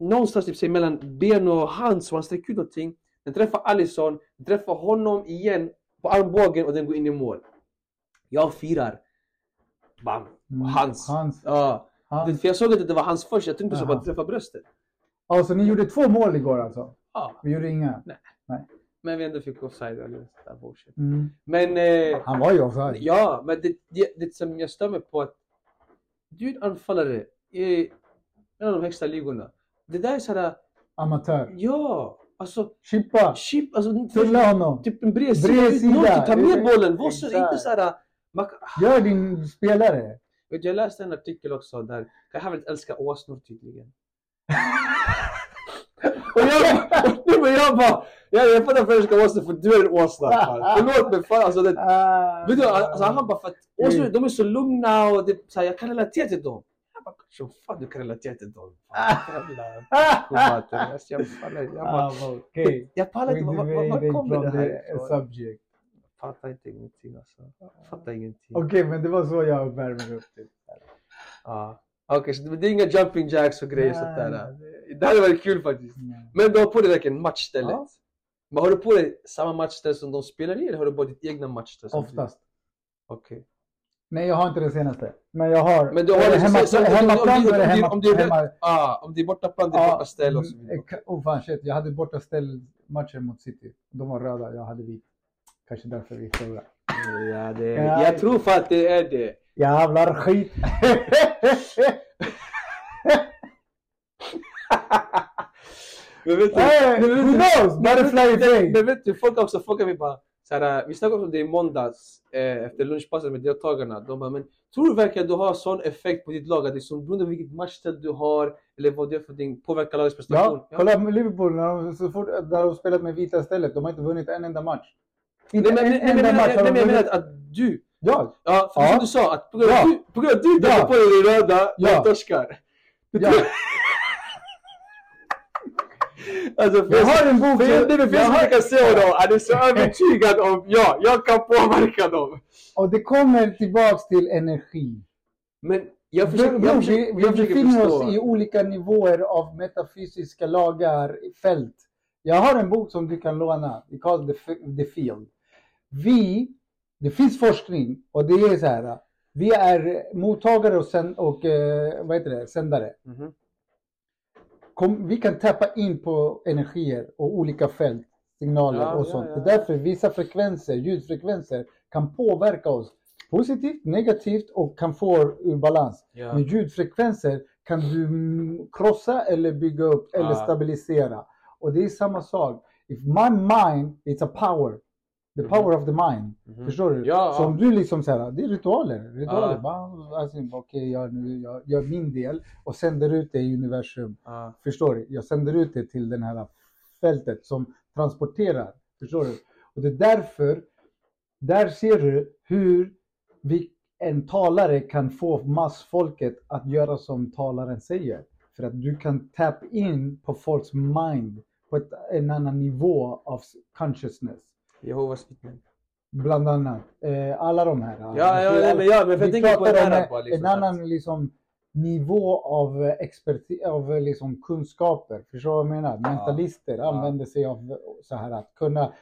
någonstans typ, mellan ben och hand så han sträcker ut någonting. Den träffar Alisson, den träffar honom igen på armbågen och den går in i mål. Jag firar. Bam. Mm, Hans. Hans. Ja. hans. För jag såg inte att det var hans först, jag tänkte så Aha. bara träffa bröstet. Alltså ni gjorde två mål igår alltså? Ja. Vi gjorde inga? Men vi ändå fick offside bullshit. Mm. Men eh, Han var ju offside. Ja, men det, det, det som jag mig på att du är anfallare i en av de högsta ligorna. Det där är såhär, Amatör. ja, alltså Chippa. chip, alltså Fylla honom. typ en bred sida, ta med bollen, var så, inte såhär, man, Gör din spelare. vet, jag läste en artikel också där Kai Havertz älskar åsnor tydligen. Och jag, och, jag bara, jag, jag fattar varför jag ska åsna för du är en åsna. Förlåt men fan alltså. Det, Ah, vet du, alltså, han bara för att åsnor de är så lugna och det, så här, jag kan relatera till dem. Till okej. jag pallar We inte, var, var, deviated var kommer det här subject. Fattar inte ingenting alltså. Fattar ingenting. Okej, men det var så jag värmer upp det. Ja. Okej, så det är inga jumping jacks och grejer sånt där. Det hade varit kul faktiskt. Men du har på dig verkligen matchstället. Men har du på dig samma matchställ som de spelar i eller har du bara ditt egna matchställ? Oftast. Okej. Nej, jag har inte det senaste. Men jag har... Men du har är det liksom- hemma, så- hemmaplan om- om- hemma... om hemma Ah, om det är bortaplan, det är bortaställ och så mm, vidare. Oh fan shit, jag hade bortaställ matcher mot City. De var röda, jag hade vit. Kanske därför vi förlorade. Ja, det, Ja. jag tror fan att det är det. Jävlar skit! Men vet du, Hey, men vet who knows? men Butterfly effect. Men vet du, folk också frågar mig bara, såhär, vi snackade om det i måndags eh, efter lunchpasset med deltagarna. De bara, men tror du verkligen att du har sån effekt på ditt lag? Att det är som beroende på vilket matchställ du har eller vad det är för någonting påverkar lagets prestation? Ja, kolla med Liverpool när de, så fort, när de spelat med vita stället. De har inte vunnit en enda match. Nej, Inte men, en nej, men, enda nej, match nej, har nej, men jag menar att, du, Jag? ja, för Ja. som du sa, att på grund av Ja. att du, på grund av att du Ja. på dig det röda, Ja. torskar. Ja. Alltså, Jag har en bok. Jag, det är jag finns har- jag kan se honom, han är så övertygad om, ja, jag kan påverka dem. Och det kommer tillbaks till energi. Men jag försöker, jag vi, försöker, vi jag försöker befinner oss i olika nivåer av metafysiska lagar, fält. Jag har en bok som du kan låna. Vi kallar det The Field. Vi, det finns forskning och det är så här. Vi är mottagare och, sänd, och eh, vad heter det, sändare. Mhm. Kom, vi kan tappa in på energier och olika fält, signaler Ja, och ja, sånt. ja. Det är därför vissa frekvenser, ljudfrekvenser, kan påverka oss positivt, negativt och kan få ur balans. Ja. Men ljudfrekvenser kan du krossa eller bygga upp eller Ja. stabilisera. Och det är samma sak. If my mind, it's a power. The power of the mind. Mhm. Förstår du? Ja, Så ja. du liksom säger, det är ritualer. ritualer. Ja. Bara, Alltså, Okej, jag, nu- jag gör min del och sänder ut det i universum. Ja. Förstår du? Jag sänder ut det till det här fältet som transporterar. Förstår du? Och det är därför, där ser du hur vi, en talare kan få massfolket att göra som talaren säger. För att du kan tap in på folks mind på ett, en annan nivå av consciousness. Jehovas vittnen. Bland annat. Eh, alla de här. Ja, ja, nej, men ja, men för jag tänker på om här en, bara, liksom, en annan liksom, nivå av experti- av liksom kunskaper. Förstår du vad jag menar? Mentalister använder sig av så här att kunna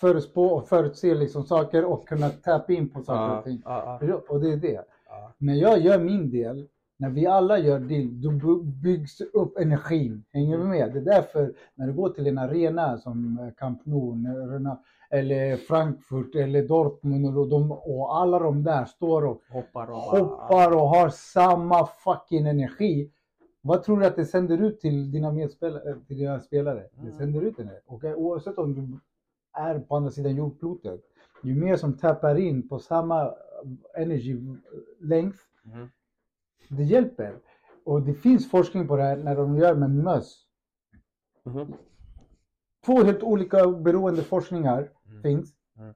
förutspå och förutse liksom saker och kunna tappa in på saker Ja, och ting. ja, ja. Och det är det. Ja. När jag gör min del, när vi alla gör det, då by- byggs upp energin. Hänger du med? Det är därför när du går till en arena som eh, Camp Nou, eller Frankfurt eller Dortmund och, de, och alla de där står och Hoppar och hoppar och har samma fucking energi. Vad tror du att det sänder ut till dina medspelare, till dina spelare? Det Mm. sänder ut det. Och oavsett om du är på andra sidan jordklotet, ju mer som tappar in på samma energy length, Mhm. Det hjälper. Och det finns forskning på det här när de gör med möss. Mhm. Två helt olika beroende forskningar Mm. finns. Mm.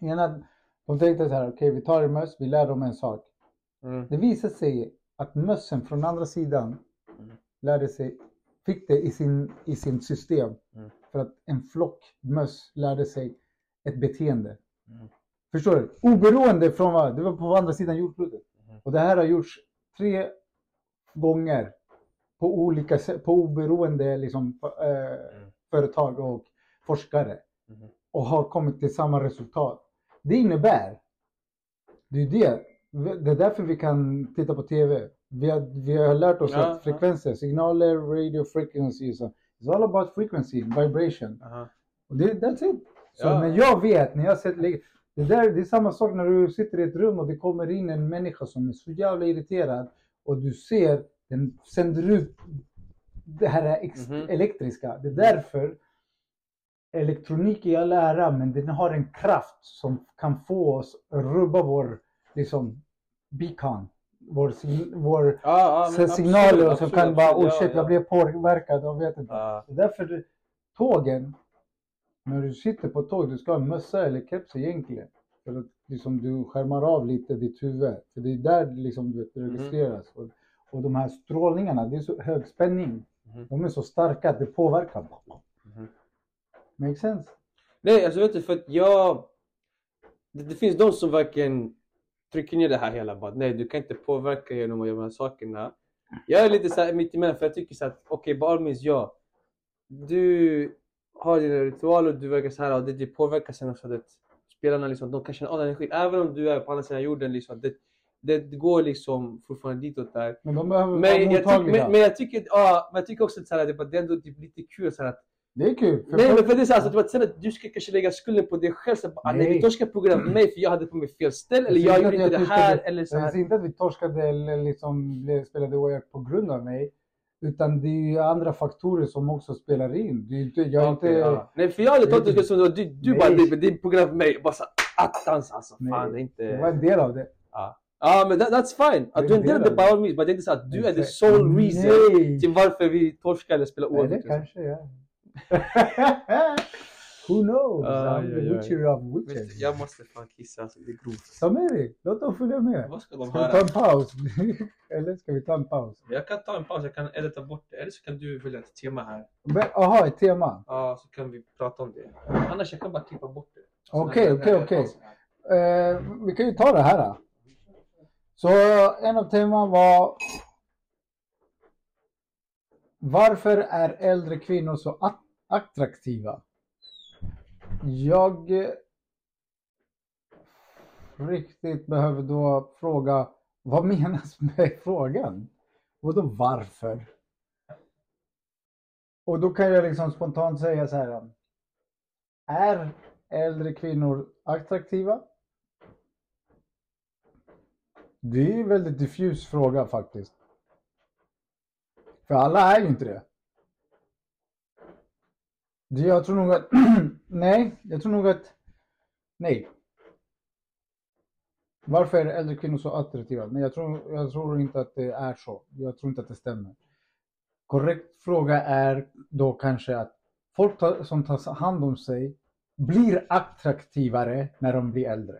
Ena, de tänkte så här, okej vi tar en möss, vi lär dem en sak. Mm. Det visade sig att mössen från andra sidan Mm. lärde sig, fick det i sin, i sin system. Mm. För att en flock möss lärde sig ett beteende. Mm. Förstår du? Oberoende från vad, det var på andra sidan jordklotet. Mm. Och det här har gjorts tre gånger på olika på oberoende liksom, eh, företag och forskare. Mhm. Och har kommit till samma resultat. Det innebär, det är det, det är därför vi kan titta på TV. Vi har, vi har lärt oss Ja, att ja. frekvenser, signaler, radio frequencies, it's all about frequency, vibration. Aha. Och det, that's it. Så Ja. när jag vet, när jag sett, det, där, det är samma sak när du sitter i ett rum och det kommer in en människa som är så jävla irriterad och du ser, den sänder ut det här Mhm. elektriska. Det är därför elektronik i all ära, men den har en kraft som kan få oss att rubba vår liksom, beacon, vår, vår Ja, ja, se- absolut, signaler och så absolut, kan bara oh Ja, shit ja. jag blev påverkad, jag vet inte. Ja. Det är därför tågen, när du sitter på tåg, du ska ha mössa eller keps egentligen. För att liksom, du skärmar av lite ditt huvud. För det är där liksom, du det registreras. Och, och de här strålningarna, det är så hög spänning. Mhm. De är så starka att det påverkar. Mhm. Make sense? Nej, alltså vet du, för att jag... Det, det finns de som verkligen trycker ner det här hela bara, nej du kan inte påverka genom att göra de här sakerna. Jag är lite såhär mittemellan för jag tycker såhär, okej okay, means ja. Du har dina ritualer och du verkar såhär, och det, det påverkar sen också att spelarna liksom, de kan känna av den energin. Även om du är på andra sidan jorden liksom, det, det, det går liksom fortfarande ditåt där. Men de behöver Men vara jag, men, men jag tycker, ja, men jag tycker också att såhär, det, det är ändå typ lite kul såhär att Det är kul. För Nej men för det är såhär, alltså, att sen att du ska kanske lägga skulden på dig själv. Så, bara, ah, nej Nej. vi torskade på grund av mig för jag hade på mig fel ställe. Eller Jag jag gjorde inte det jag här. tycker Eller så Jag här. säger inte att vi torskade eller liksom blev, spelade oavgjort på grund av mig. Utan det är ju andra faktorer som också spelar in. Det är inte, jag Okej, inte... ja. Nej för jag hade tagit det som du, du bara, det, det är på grund av mig. Bara så attans alltså. Nej, Fan det är inte... Det var en del av det. Ja ja, men that, that's fine. Att du är en del av det by all means. Men det är inte så att du är the sole reason till varför vi torskar eller spelar Nej, det oavgjort. kanske är. Who knows? Aj, I'm the witcher of witches. Jag måste fan kissa alltså. Det är grovt. Ta med dig. Låt dem följa med. Vad ska de Ska vi ta en paus? Eller ska vi ta en paus? Jag kan ta en paus. Jag kan edita bort det. Eller så kan du välja ett tema här. Men, Aha, ett tema. Ja, så kan vi prata om det. Annars jag kan bara klippa bort det. Okej, okej, okej. Eh, vi kan ju ta det här. Då. Så en av teman var Varför är äldre kvinnor så att- attraktiva? Jag eh, riktigt behöver då fråga vad menas med frågan? Och då varför? Och då kan jag liksom spontant säga så här. Är äldre kvinnor attraktiva? Det är en väldigt diffus fråga faktiskt. För alla är ju inte det jag tror nog att, nej, jag tror nog att, nej. Varför är äldre kvinnor så attraktiva? Nej, jag tror, jag tror inte att det är så. Jag tror inte att det stämmer. Korrekt fråga är då kanske att folk ta, som tar hand om sig blir attraktivare när de blir äldre.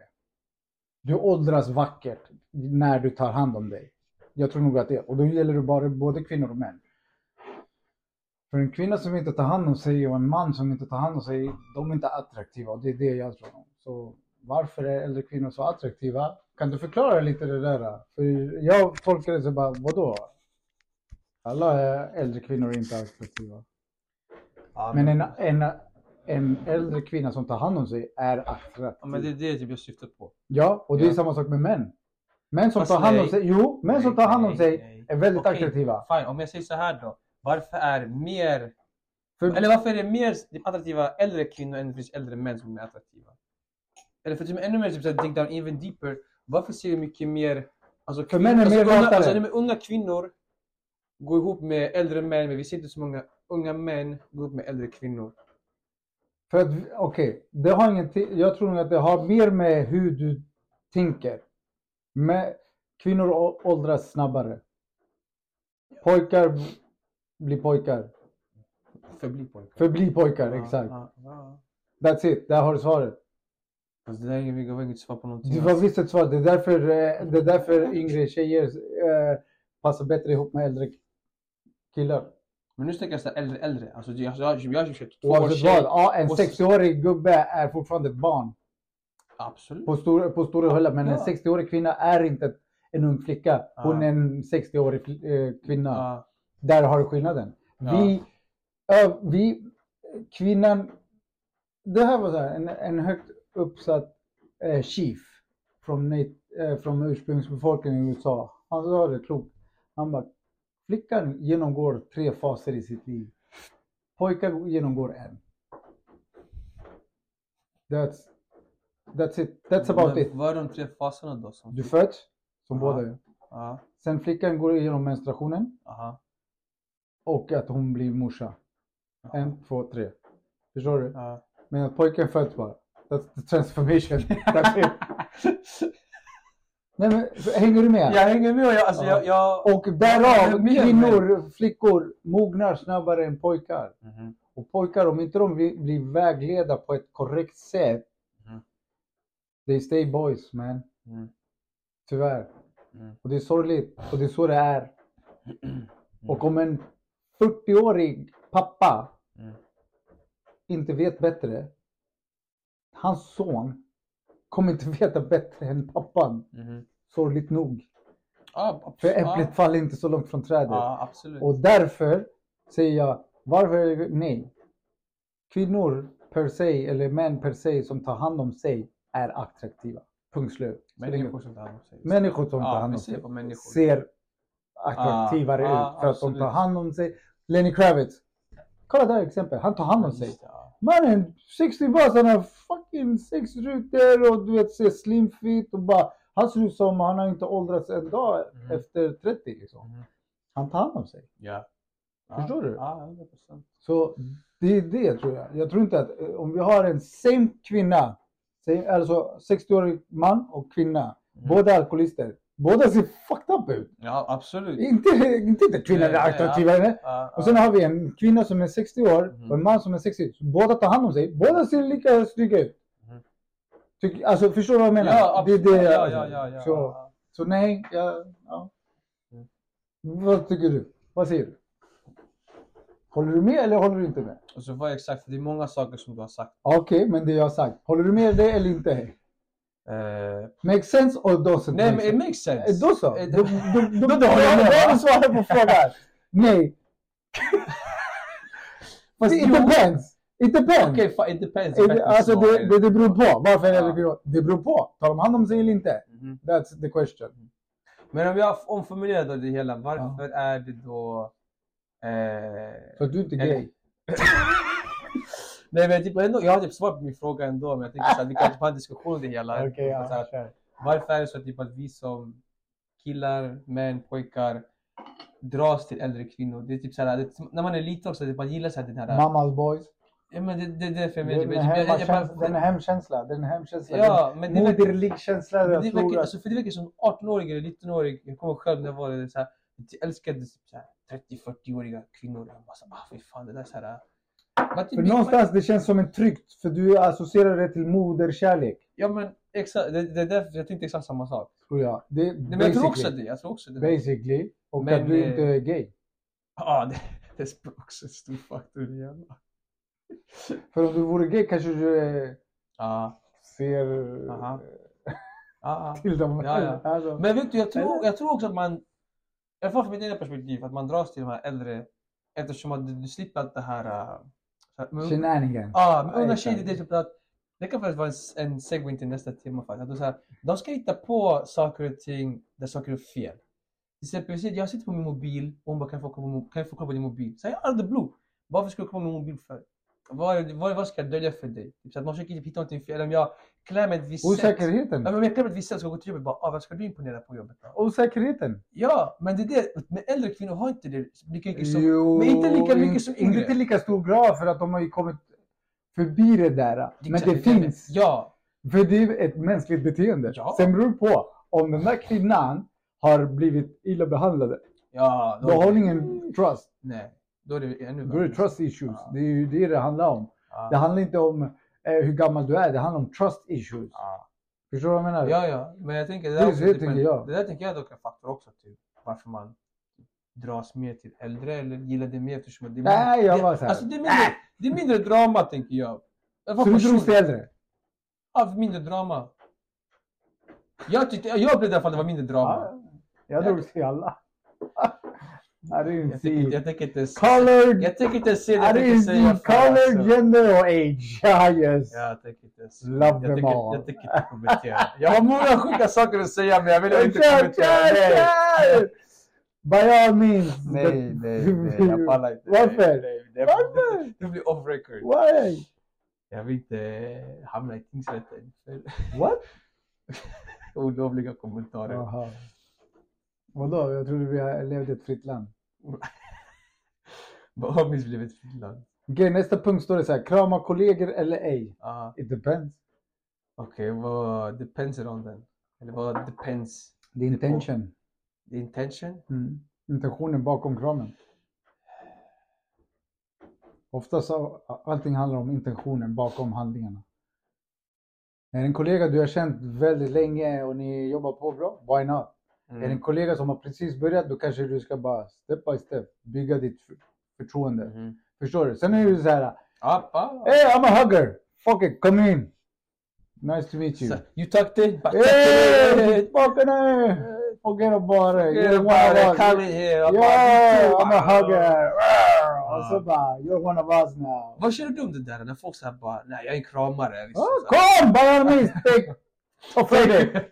Du åldras vackert när du tar hand om dig. Jag tror nog att det Och då gäller det bara både kvinnor och män. För en kvinna som inte tar hand om sig och en man som inte tar hand om sig, de är inte attraktiva. Och det är det jag tror. Så varför är äldre kvinnor så attraktiva? Kan du förklara lite det där? För jag tolkar det så bara, vadå? Alla äldre kvinnor är inte attraktiva. Ja, Men en, en, en äldre kvinna som tar hand om sig är attraktiv. Ja, men det är det typ jag syftar på. Ja, och det är Ja. samma sak med män. Män som Fast tar hand om nej. sig, jo, män som tar hand om Nej, sig nej. är väldigt Okej, attraktiva. Fine, om jag säger så här då. Varför är mer... För, Eller varför är det mer attraktiva äldre kvinnor än det finns äldre män som är attraktiva? Eller för att ännu mer typ, dig down even deeper. Varför ser vi mycket mer... Alltså, För män är alltså, mer unga, alltså, men unga kvinnor går ihop med äldre män, men vi ser inte så många unga män gå ihop med äldre kvinnor. för att, okej, det har ingenting, jag tror nog att det har mer med hur du tänker. Med, kvinnor åldras snabbare. Pojkar blir pojkar. Förbli pojkar. Förblir pojkar, Ja, exakt. ja, ja. That's it, där har du svaret. Fast det där är var inget svar på någonting. Det var visst ett svar. Det är därför, eh, det är därför yngre tjejer eh, passar bättre ihop med äldre killar. Men nu snackar jag så här äldre, äldre. Alltså, jag, jag, jag, två Oavsett tjejer. vad, ja, en och så- 60-årig gubbe är fortfarande ett barn Absolut. på stora, på stora höllar. Men en Ja. 60-årig kvinna är inte en ung flicka. Hon är en 60-årig fl- eh, kvinna. Ja. Där har du skillnaden. Ja. Vi, ö, vi, kvinnan, det här var så här, en, en högt uppsatt eh, chief från, eh, från ursprungsbefolkningen i USA. Han sa det klokt. Han bara, flickan genomgår tre faser i sitt liv. Pojkar genomgår en. That's, that's it. That's about it. Vad är de tre faserna då? Som... Du föds, som Ja. båda. Ja. Sen flickan går igenom menstruationen Aha. Och att hon blir morsa. En, två, tre. Förstår du? Ja. Men att pojken föds bara. That's the transformation. That's it. Nej, men, hänger du med? Jag hänger med och jag, alltså, Ja. jag, jag... Och därav, kvinnor, flickor mognar snabbare än pojkar. Mhm. Och pojkar, om inte de blir vägledda på ett korrekt sätt, Mhm. they stay boys man. Mm. Tyvärr. Mm. Och det är sorgligt. Och det är så det är. Mm. Och om en 40-årig pappa Mm. inte vet bättre, hans son kommer inte veta bättre än pappan. Mhm. Sorgligt nog. Abs- För äpplet ja. faller inte så långt från trädet. Absolut. Och därför säger jag, varför nej? Kvinnor per se, eller män per se som tar hand om sig är attraktiva. Punkt slut. Människor som tar hand om sig. Människor som tar hand om sig ser attraktivare ut för att de tar hand om sig. Lenny Kravitz. Kolla där exempel. Han tar hand om sig. Mannen, 60 bast, han har fucking sex rutor och du vet ser slim fit och bara han ser ut som han har inte åldrats en dag Mhm. efter 30 liksom. Mhm. Han tar hand om sig. Ja. Ja, Förstår du? Ja, 100 procent. Så det är det tror jag. Jag tror inte att eh, om vi har en same kvinna, alltså 60-årig man och kvinna, Mhm. båda alkoholister. Båda ser fucked up ut. Ja, absolut. Inte, inte inte kvinnan är Nej, nej, attraktivare. Ja, Och sen har vi en kvinna som är 60 år Mhm. och en man som är 60. Så båda tar hand om sig. Båda ser lika snygga ut. Mhm. Tyck, alltså förstår du vad jag menar? Ja, det är absolut. det. Ja, alltså. ja, ja, ja. Så, så nej, ja, ja. Mm. Vad tycker du? Vad säger du? Håller du med eller håller du inte med? Och så vad exakt, det är många saker som du har sagt. Okej, men det jag har sagt. Håller du med det eller inte? Eh, Makes sense or doesn't nej, men it makes sense. Eh, Då så. Eh, Då, håller med, då va? svarar på frågan. Nej. Fast it depends. It depends. Okej, fa- it depends. Det- Alltså det, det, det beror på. Varför är det ja. Det beror på. Tar de hand om sig eller inte? Mhm. That's the question. Men om jag omformulerar då det hela, varför är det då... Eh, Så att du inte är gay. Nej men typ ändå, jag har typ svar på min fråga ändå, men jag tänker såhär, vi kan typ ha en diskussion om det hela. Okej, ja, Så här. Varför är det så typ att vi som killar, män, pojkar dras till äldre kvinnor? Det är typ såhär, det, när man är liten också, det man gillar såhär den här... Mammas boys. Ja men det, det, det är därför jag Det är menar. en jag- Den är hemkänsla. Den är hemkänsla. Ja, men det Moderlig känsla. Det verkar, att... alltså, för det verkar som 18-årig eller 19-årig, jag kommer själv när jag var det, så här, jag älskade typ så här 30-40-åriga kvinnor. Jag bara så, ah fy fan det där är så här. För någonstans det känns som en tryggt. För du associerar det till moderkärlek. Ja men exakt, det, det är därför jag tänkte exakt samma sak. Tror jag. Det, Nej, men jag tror också det, jag tror också det. Basically. Och Men, att du eh, inte är gay. Ja, det, det är också en stor faktor igen. För om du vore gay kanske du Ja, ser Aha. eh, till dem. Ja, ja. Alltså. Men vet du, jag tror, jag tror också att man, i alla fall från mitt egna perspektiv, att man dras till de här äldre eftersom att du, du slipper allt det här... Shenanigans. Ja, men exakt. tjejer, det är typ att det kan faktiskt vara en, segway till nästa tema faktiskt. Att de, så här, de ska hitta på saker och ting där saker är fel. Till exempel, jag sitter- på min mobil och hon bara kan jag få kolla på, mo- kan jag få kolla på din mobil? Så jag out of the blue. Varför ska du kolla på min mobil för? Vad, vad, vad ska jag dölja för dig? Typ, så att man försöker hitta någonting fel. Om jag klär mig ett visst sätt. Osäkerheten. Men om jag klär mig ett visst sätt ska jag gå till jobbet bara, ah, vad ska du imponera på jobbet då? Osäkerheten. Ja, men det är det. Men äldre kvinnor har inte det lika mycket som... Jo, men inte lika mycket som Inte yngre. till lika stor grad för att de har ju kommit förbi det där. Men det Exakt, finns. Ja, För det är ett mänskligt beteende. Ja. Sen beror det på om den där kvinnan har blivit illa behandlad. ja. Då har hon ingen trust. Nej, då är det ännu Då är det trust issues. Ja. Det är ju det det handlar om. Ja. Det handlar inte om eh, hur gammal du är. Det handlar om trust issues. Ja. Förstår du vad jag menar? ja, ja, men jag tänker det Det där, är också, så typ jag. det där tänker jag dock är en faktor också till varför man dras mer till äldre eller gillar det mer eftersom det är Nej, mindre, jag det, var så här. Alltså det är, mindre, det är mindre drama tänker jag. Fall Så du drogs till äldre? Ja, mindre drama. Jag tyckte, jag upplevde i alla fall det var mindre drama. Ja, jag drogs till alla. Jag tänker, see jag tänker inte colored, jag tänker inte se det, jag tänker didn't säga see color, alltså. gender or age. Ja, yes. Ja, jag tänker inte se- Love jag them tänker, all. jag tänker inte kommentera. Jag har många sjuka saker att säga men jag vill inte kommentera. Nej. By all means. Nej, nej, nej, jag pallar inte. Varför? Nej, nej, det, Varför? det, blir off record. Why? Jag vill inte hamna i tingsrätten What? olovliga kommentarer. Jaha. Vadå? Jag trodde vi levde i ett fritt land. Vad miss blivit Finland? Okej, nästa punkt står det så här. Krama kollegor eller ej? Ah, It depends. Okej, vad depends it on den? Eller vad depends? The intention. The intention? Mm. Intentionen bakom kramen. Ofta så, allting handlar om intentionen bakom handlingarna. Är det en kollega du har känt väldigt länge och ni jobbar på bra, why not? Är det en kollega som har precis börjat, då kanske du ska bara step by step bygga ditt för- förtroende. Mhm. Förstår du? Sen är det så här, hey I'm a hugger! Fuck it, come in! Nice to meet you. So, you tucked it? But Hey! Fucking hey! Forget about it. Get You're one of about it. us. Come in here. I'm Yeah, I'm a hugger. Ah. Och så bara, you're one of us now. Vad känner du om det där när folk säger bara nej jag är en kramare? Liksom, här. kom! By all means, take, ta för dig!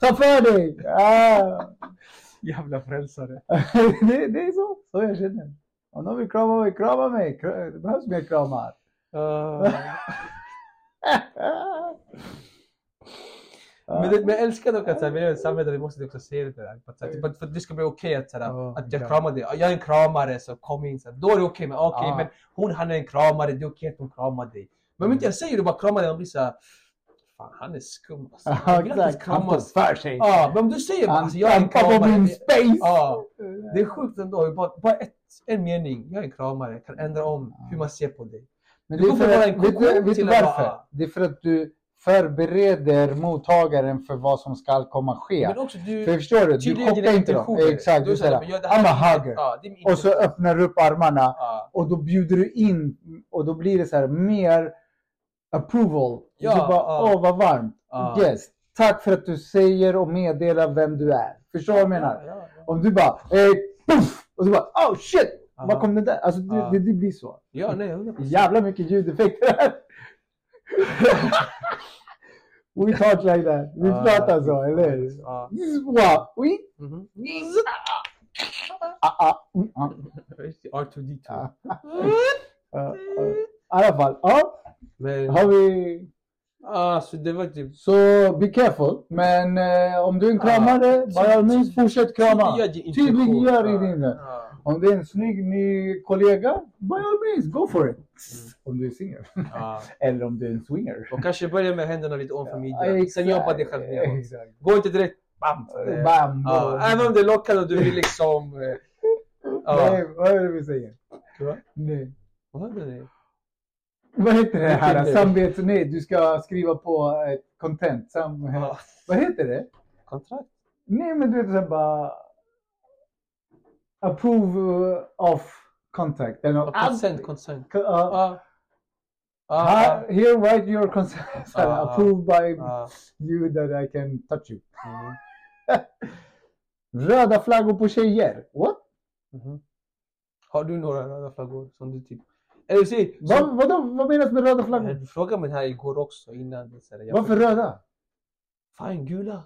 Ta för dig! Ah. Jävla frälsare. det, det är så, så jag känner. Om någon vill krama mig, krama mig. Det behövs mer kramar. Uh, men, det, men jag älskar dock att så här, vi lever i ett samhälle där vi måste också se det där. För att, så här, typ, att- för att det ska bli okej att, så här, Ja, att jag ja. kramar dig. Jag är en kramare så kom in. Så här, då är det okej. men okej, Ja. men hon han är en kramare. Det är okej att hon kramar dig. Men om inte jag säger det bara kramar dig. Man blir så här, fan han är skum alltså. Ja, Jag exakt. Han står för sig. Ja, men om du säger bara alltså, jag är en kramare. space. Ja, det är sjukt ändå. Bara, bara ett, en mening. Jag är en kramare. Kan ändra om hur man ser på dig. Men det är för att, vet, du- vet du varför? vara- Det är för att du förbereder mottagaren för vad som ska komma ske. Men också du... För förstår du? Du dina inte dem. Exakt, Du säger, jag- I'm a hugger. Ja, Och så öppnar du upp armarna Ja. och då bjuder du in och då blir det så här mer approval. Ja, du bara, åh vad varmt. Yes. Tack för att du säger och meddelar vem du är. Förstår du vad jag menar? Om du bara, eh, puff, och så bara, oh shit! Var kom det där? Alltså det, det, det blir så. Ja, nej, 100%. Jävla mycket ljudeffekter här. We talk like that. Vi Ja, pratar så, eller hur? Mhm. Ah, ah, mm, ah. R2D2. Alla fall, ja. Men, Har vi... ah, så det var typ... Så be careful. Men eh, om du är en kramare, by all means fortsätt krama. Tydliggör i Ja, din... ja. Om det är en snygg ny kollega, by all means go for it. Om du är singel. Ja. Eller om du är en swinger. Och kanske börja med händerna lite ovanför Ja, midjan. Sen jobba dig själv neråt. Gå inte direkt bam! Eh, Bam! Ja, även om det är lockande och du vill liksom... eh, Ja. Nej, vad är det vi säger? Va? Nej. Vad hade det? Vad heter det här? Samvets... Nej, du ska skriva på ett content. Sam... Ja. Vad heter det? Kontrakt? Nej, men du vet såhär bara... Approve uh, of contact. Eller något. Consent, consent. Uh, här- Ja. here write your consent. Såhär, Ah, ah. approve by you that I can touch you. Mhm. Röda flaggor på tjejer. What? Mhm. Har du några röda flaggor som du typ... Eller se, Vad, vadå, vad menas med röda flaggor? du frågade mig det här igår också innan. det, så här, jag- Varför röda? Fan gula.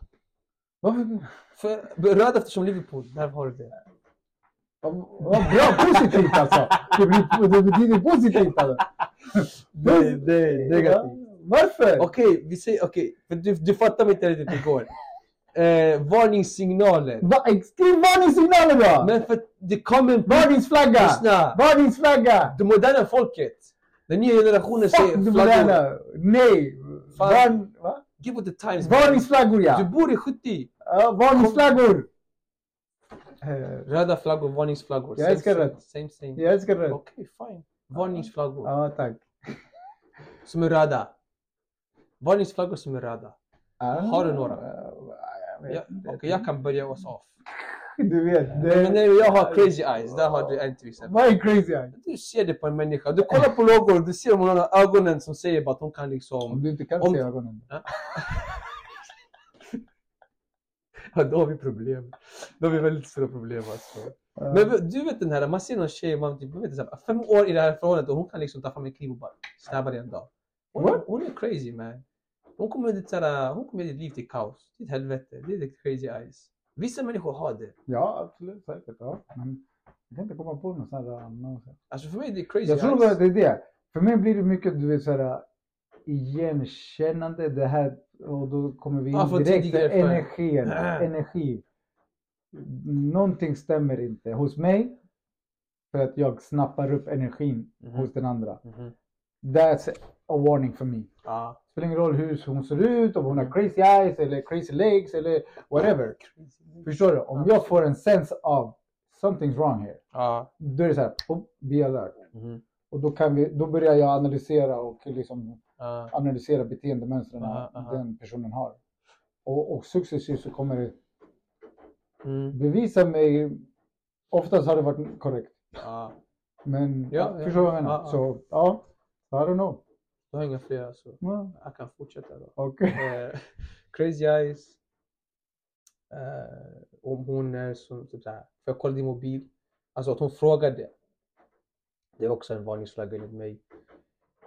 Varför? För, röd eftersom Liverpool, där har du det. Vad bra, positivt alltså. Det, blir, det betyder positivt alltså. Nej, det är negativt. Varför? Okej, vi säger okej. för du, du fattade mig inte riktigt igår. Eh, varningssignaler. Va, skriv varningssignaler då! Men för det kommer... Varningsflagga! Lyssna! Varningsflagga! Det moderna folket. Den nya generationen Fuck säger du flaggor. moderna! Nej! Fan. Varn, va? Give the times. Varningsflaggor Du ja! bor i 70. ja varningsflaggor! Eh, Röda flaggor, varningsflaggor. Jag älskar rött. Same, same. Jag älskar rött. Okej, fine. Varningsflaggor. Ja, tack. Som är röda. Varningsflaggor som är röda. Ah, Har du några? Jag vet Ja, inte. Okej, jag kan börja oss off. Du vet. Men Det, nej, jag har crazy eyes. Där har du en till exempel. vad är crazy eye? Du ser det på en människa. Du kollar på logon du ser om hon har ögonen som säger att hon kan Om liksom... du inte kan Om- se ögonen. Ja, då har vi problem. Då har vi väldigt stora problem alltså. Ja. Men du vet den här, man ser någon tjej, man typ, vet här, fem år i det här förhållandet och hon kan liksom ta fram en kniv och bara stabba dig en dag. Hon är crazy man. Hon kommer ditt, så här, hon kommer ditt liv till kaos. Till helvete. Det är the crazy eyes. Vissa människor har det. Ja, absolut. Säkert. Ja. Men jag kan inte komma på något sånt här. sånt. Alltså för mig det är crazy Jag tror att det är det. För mig blir det mycket du vet, så här, igenkännande. Det här, och då kommer vi in från direkt till energin. Ah. Energi. Någonting stämmer inte hos mig. För att jag snappar upp energin Mhm. hos den andra. Mhm. That's a warning for me. Ja. Spelar ingen roll hur hon ser ut, om hon har crazy eyes eller crazy legs eller whatever. Förstår du? Om jag får en sense av something's wrong here. Ja. Då är det så här, oh, be alert. Mhm. Och då, kan vi, då börjar jag analysera och liksom Ja. analysera beteendemönstren Aha, aha. den personen har. Och, och successivt så kommer det Mm. bevisa mig. Oftast har det varit korrekt. Men Ja, ja, förstår du vad jag menar? Så ja, I don't know. Du har inga fler så Ja, jag kan fortsätta då. Okej. Eh, Crazy Eyes. Eh, om hon är som typ såhär, för jag kollade din mobil. Alltså att hon frågade. Det är också en varningsflagga enligt mig.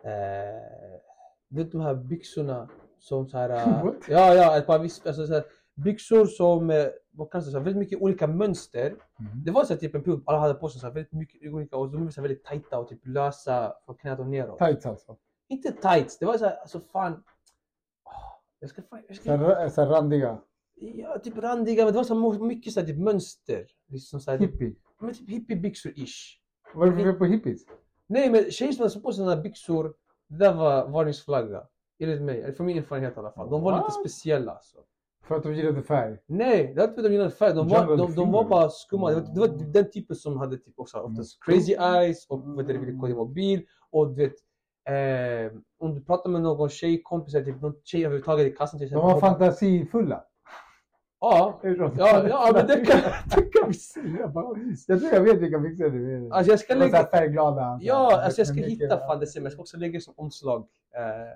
Eh, vet de här byxorna som såhär. eh, ja, ja, ett par vis, alltså, såhär, byxor som, eh, vad kallas det, såhär, väldigt mycket olika pönster. Mhm. Det var så här, typ en period alla hade på sig såhär, väldigt mycket olika och de var så här, väldigt tajta och typ lösa från knät och neråt. Tights alltså. Inte tights, det var så här, alltså fan. Jag ska, fan- jag Så ska, här, så här randiga. ja, typ randiga, men det var så här mycket så här, typ mönster. Liksom så här, typ, Hippie. men typ hippiebyxor-ish. Vad är det för fel på hippies? Nej men tjejer som hade på sig sådana byxor, det där var varningsflagga. Enligt mig, eller från min erfarenhet i alla fall. De var lite What? speciella alltså. För att de gillade färg? Nej, det var inte för att de gillade färg. De var, de, de var bara skumma. Det var, det var den typen som hade typ också oftast Mm. crazy eyes och du, ville kolla mobil. Och du vet, eh, om du pratar med någon tjejkompis typ någon tjej överhuvudtaget i kassan till De var fantasifulla. Ja, ja, ja men det kan, det kan vi säga. Jag tror jag vet vilka byxor du menar. Alltså jag ska var så lägga, färgglada. ja, alltså jag ska hitta fan det sen, men jag ska också lägga som omslag eh,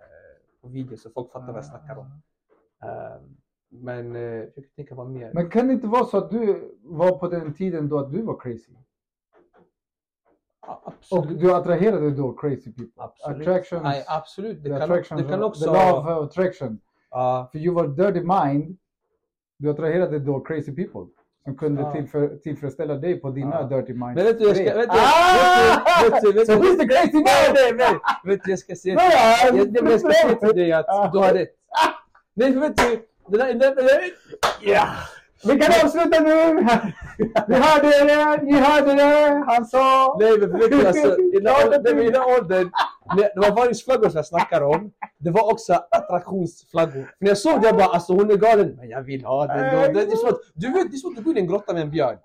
på video så folk fattar vad jag snackar om. Eh, men eh, jag försöker tänka vad mer. Men kan det inte vara så att du var på den tiden då att du var crazy? Ja, Och absolut. du attraherade då crazy people? Absolut. Attractions, Nej, absolut. Det kan, attractions, det kan också... the love of attraction. Ja, För you were dirty mind. Du attraherade då crazy people. Som kunde Ja. tillför, tillfredsställa dig på dina Ja. dirty mind. Men vet du, jag ska... Vet du, Ah! vet du, vet du, So who's the crazy Nej, nej, nej! Vet du, jag ska säga till dig att Ah. du har rätt. Nej, för vet du, det där... Det där ja! Vi kan avsluta nu! Vi hörde det! Ni hörde det! Han sa... Nej, men du, alltså, i den åldern- det var varningsflaggor som jag snackar om. Det var också attraktionsflaggor. När jag såg det, jag bara alltså hon är galen. Men jag vill ha den då. Det är som att, du vet, det är som att du går in i en grotta med en björn.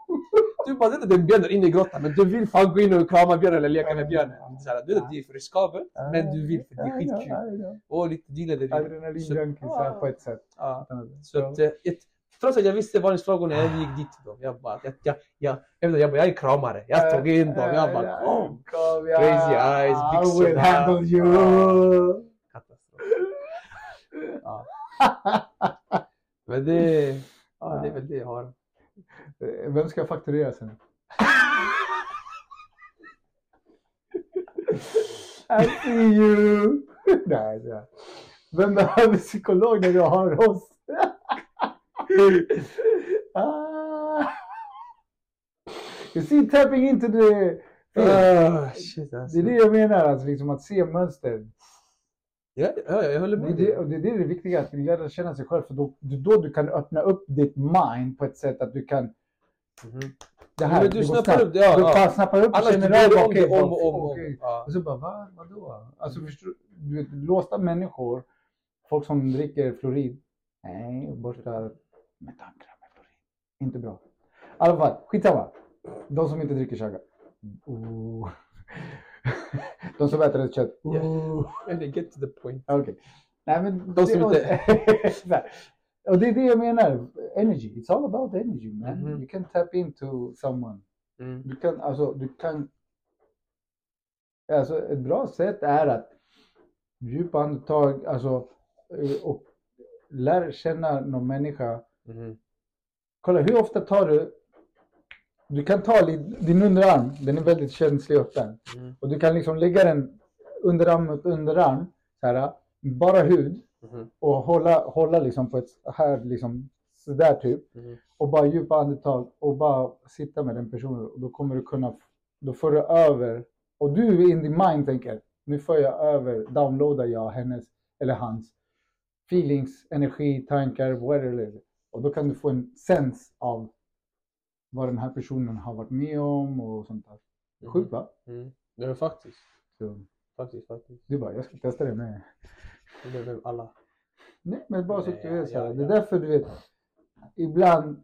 Du bara vet det är en björn där inne i grottan, men du vill fan gå in och krama björnen eller leka med björnen. Det så här, Du vet att det är för riskabelt, men du vill för det är skitkul. Och lite dealade Adrenalinjunkies här på ett sätt. Så att, eh, ett, trots att jag visste varningsflaggorna, jag gick dit då. Jag bara, jag, jag, jag, jag, jag, jag är kramare. Jag tog in dem. Jag bara, kom! Crazy eyes, I byxorna. will handle you! Katastrof. Ja. Men det, ja, det är väl det jag har. Vem ska jag fakturera sen? I see you! Nej, här. Vem behöver psykolog när du har oss? ah. You see, tapping into the... Ah, shit Det alltså. är det jag menar, alltså, liksom att se mönster. Ja, ja, jag håller Det med det, och det är det, det viktiga, att lära känna sig själv. För då, det då du kan öppna upp ditt mind på ett sätt att du kan... Mhm. Det här, Men du snappar upp det, ja, Du ja. snappar upp Annars känner blir det om och om. om. okej. Ja. Och så bara, va? Vadå? Alltså förstår du? vet, låsta människor, folk som dricker fluorid. Nej, borsta med tandkräm med fluorid. Inte bra. I alla fall, skitsamma. De som inte dricker chaga. Oh. De som äter ett kött. Oh. Men det get to the point. Okej. Nej men... De som Nej. och det är det jag menar. Energy. It's all about energy man. Mhm. You can tap into someone. Mm. Du kan, alltså, du kan... Alltså ett bra sätt är att djupa andetag, alltså eh, och lär känna någon människa. Mhm. Kolla, hur ofta tar du... Du kan ta din underarm, den är väldigt känslig och öppen. Mm. Och du kan liksom lägga den underarm mot underarm, så här, bara hud. Mhm. Och hålla, hålla liksom på ett här liksom sådär typ. Mhm. Och bara djupa andetag och bara sitta med den personen. Och då kommer du kunna, då får du över. Och du in din mind tänker, nu får jag över, downloadar jag hennes eller hans feelings, energi, tankar, whatever. Och då kan du få en sens av vad den här personen har varit med om och sånt där. Sjukt va? Mm. Det är faktiskt. Så. Faktiskt, faktiskt. Du bara, jag ska testa det med. Det behöver alla. Nej, men bara så att du vet här. ja, Det är ja. därför du vet, ibland,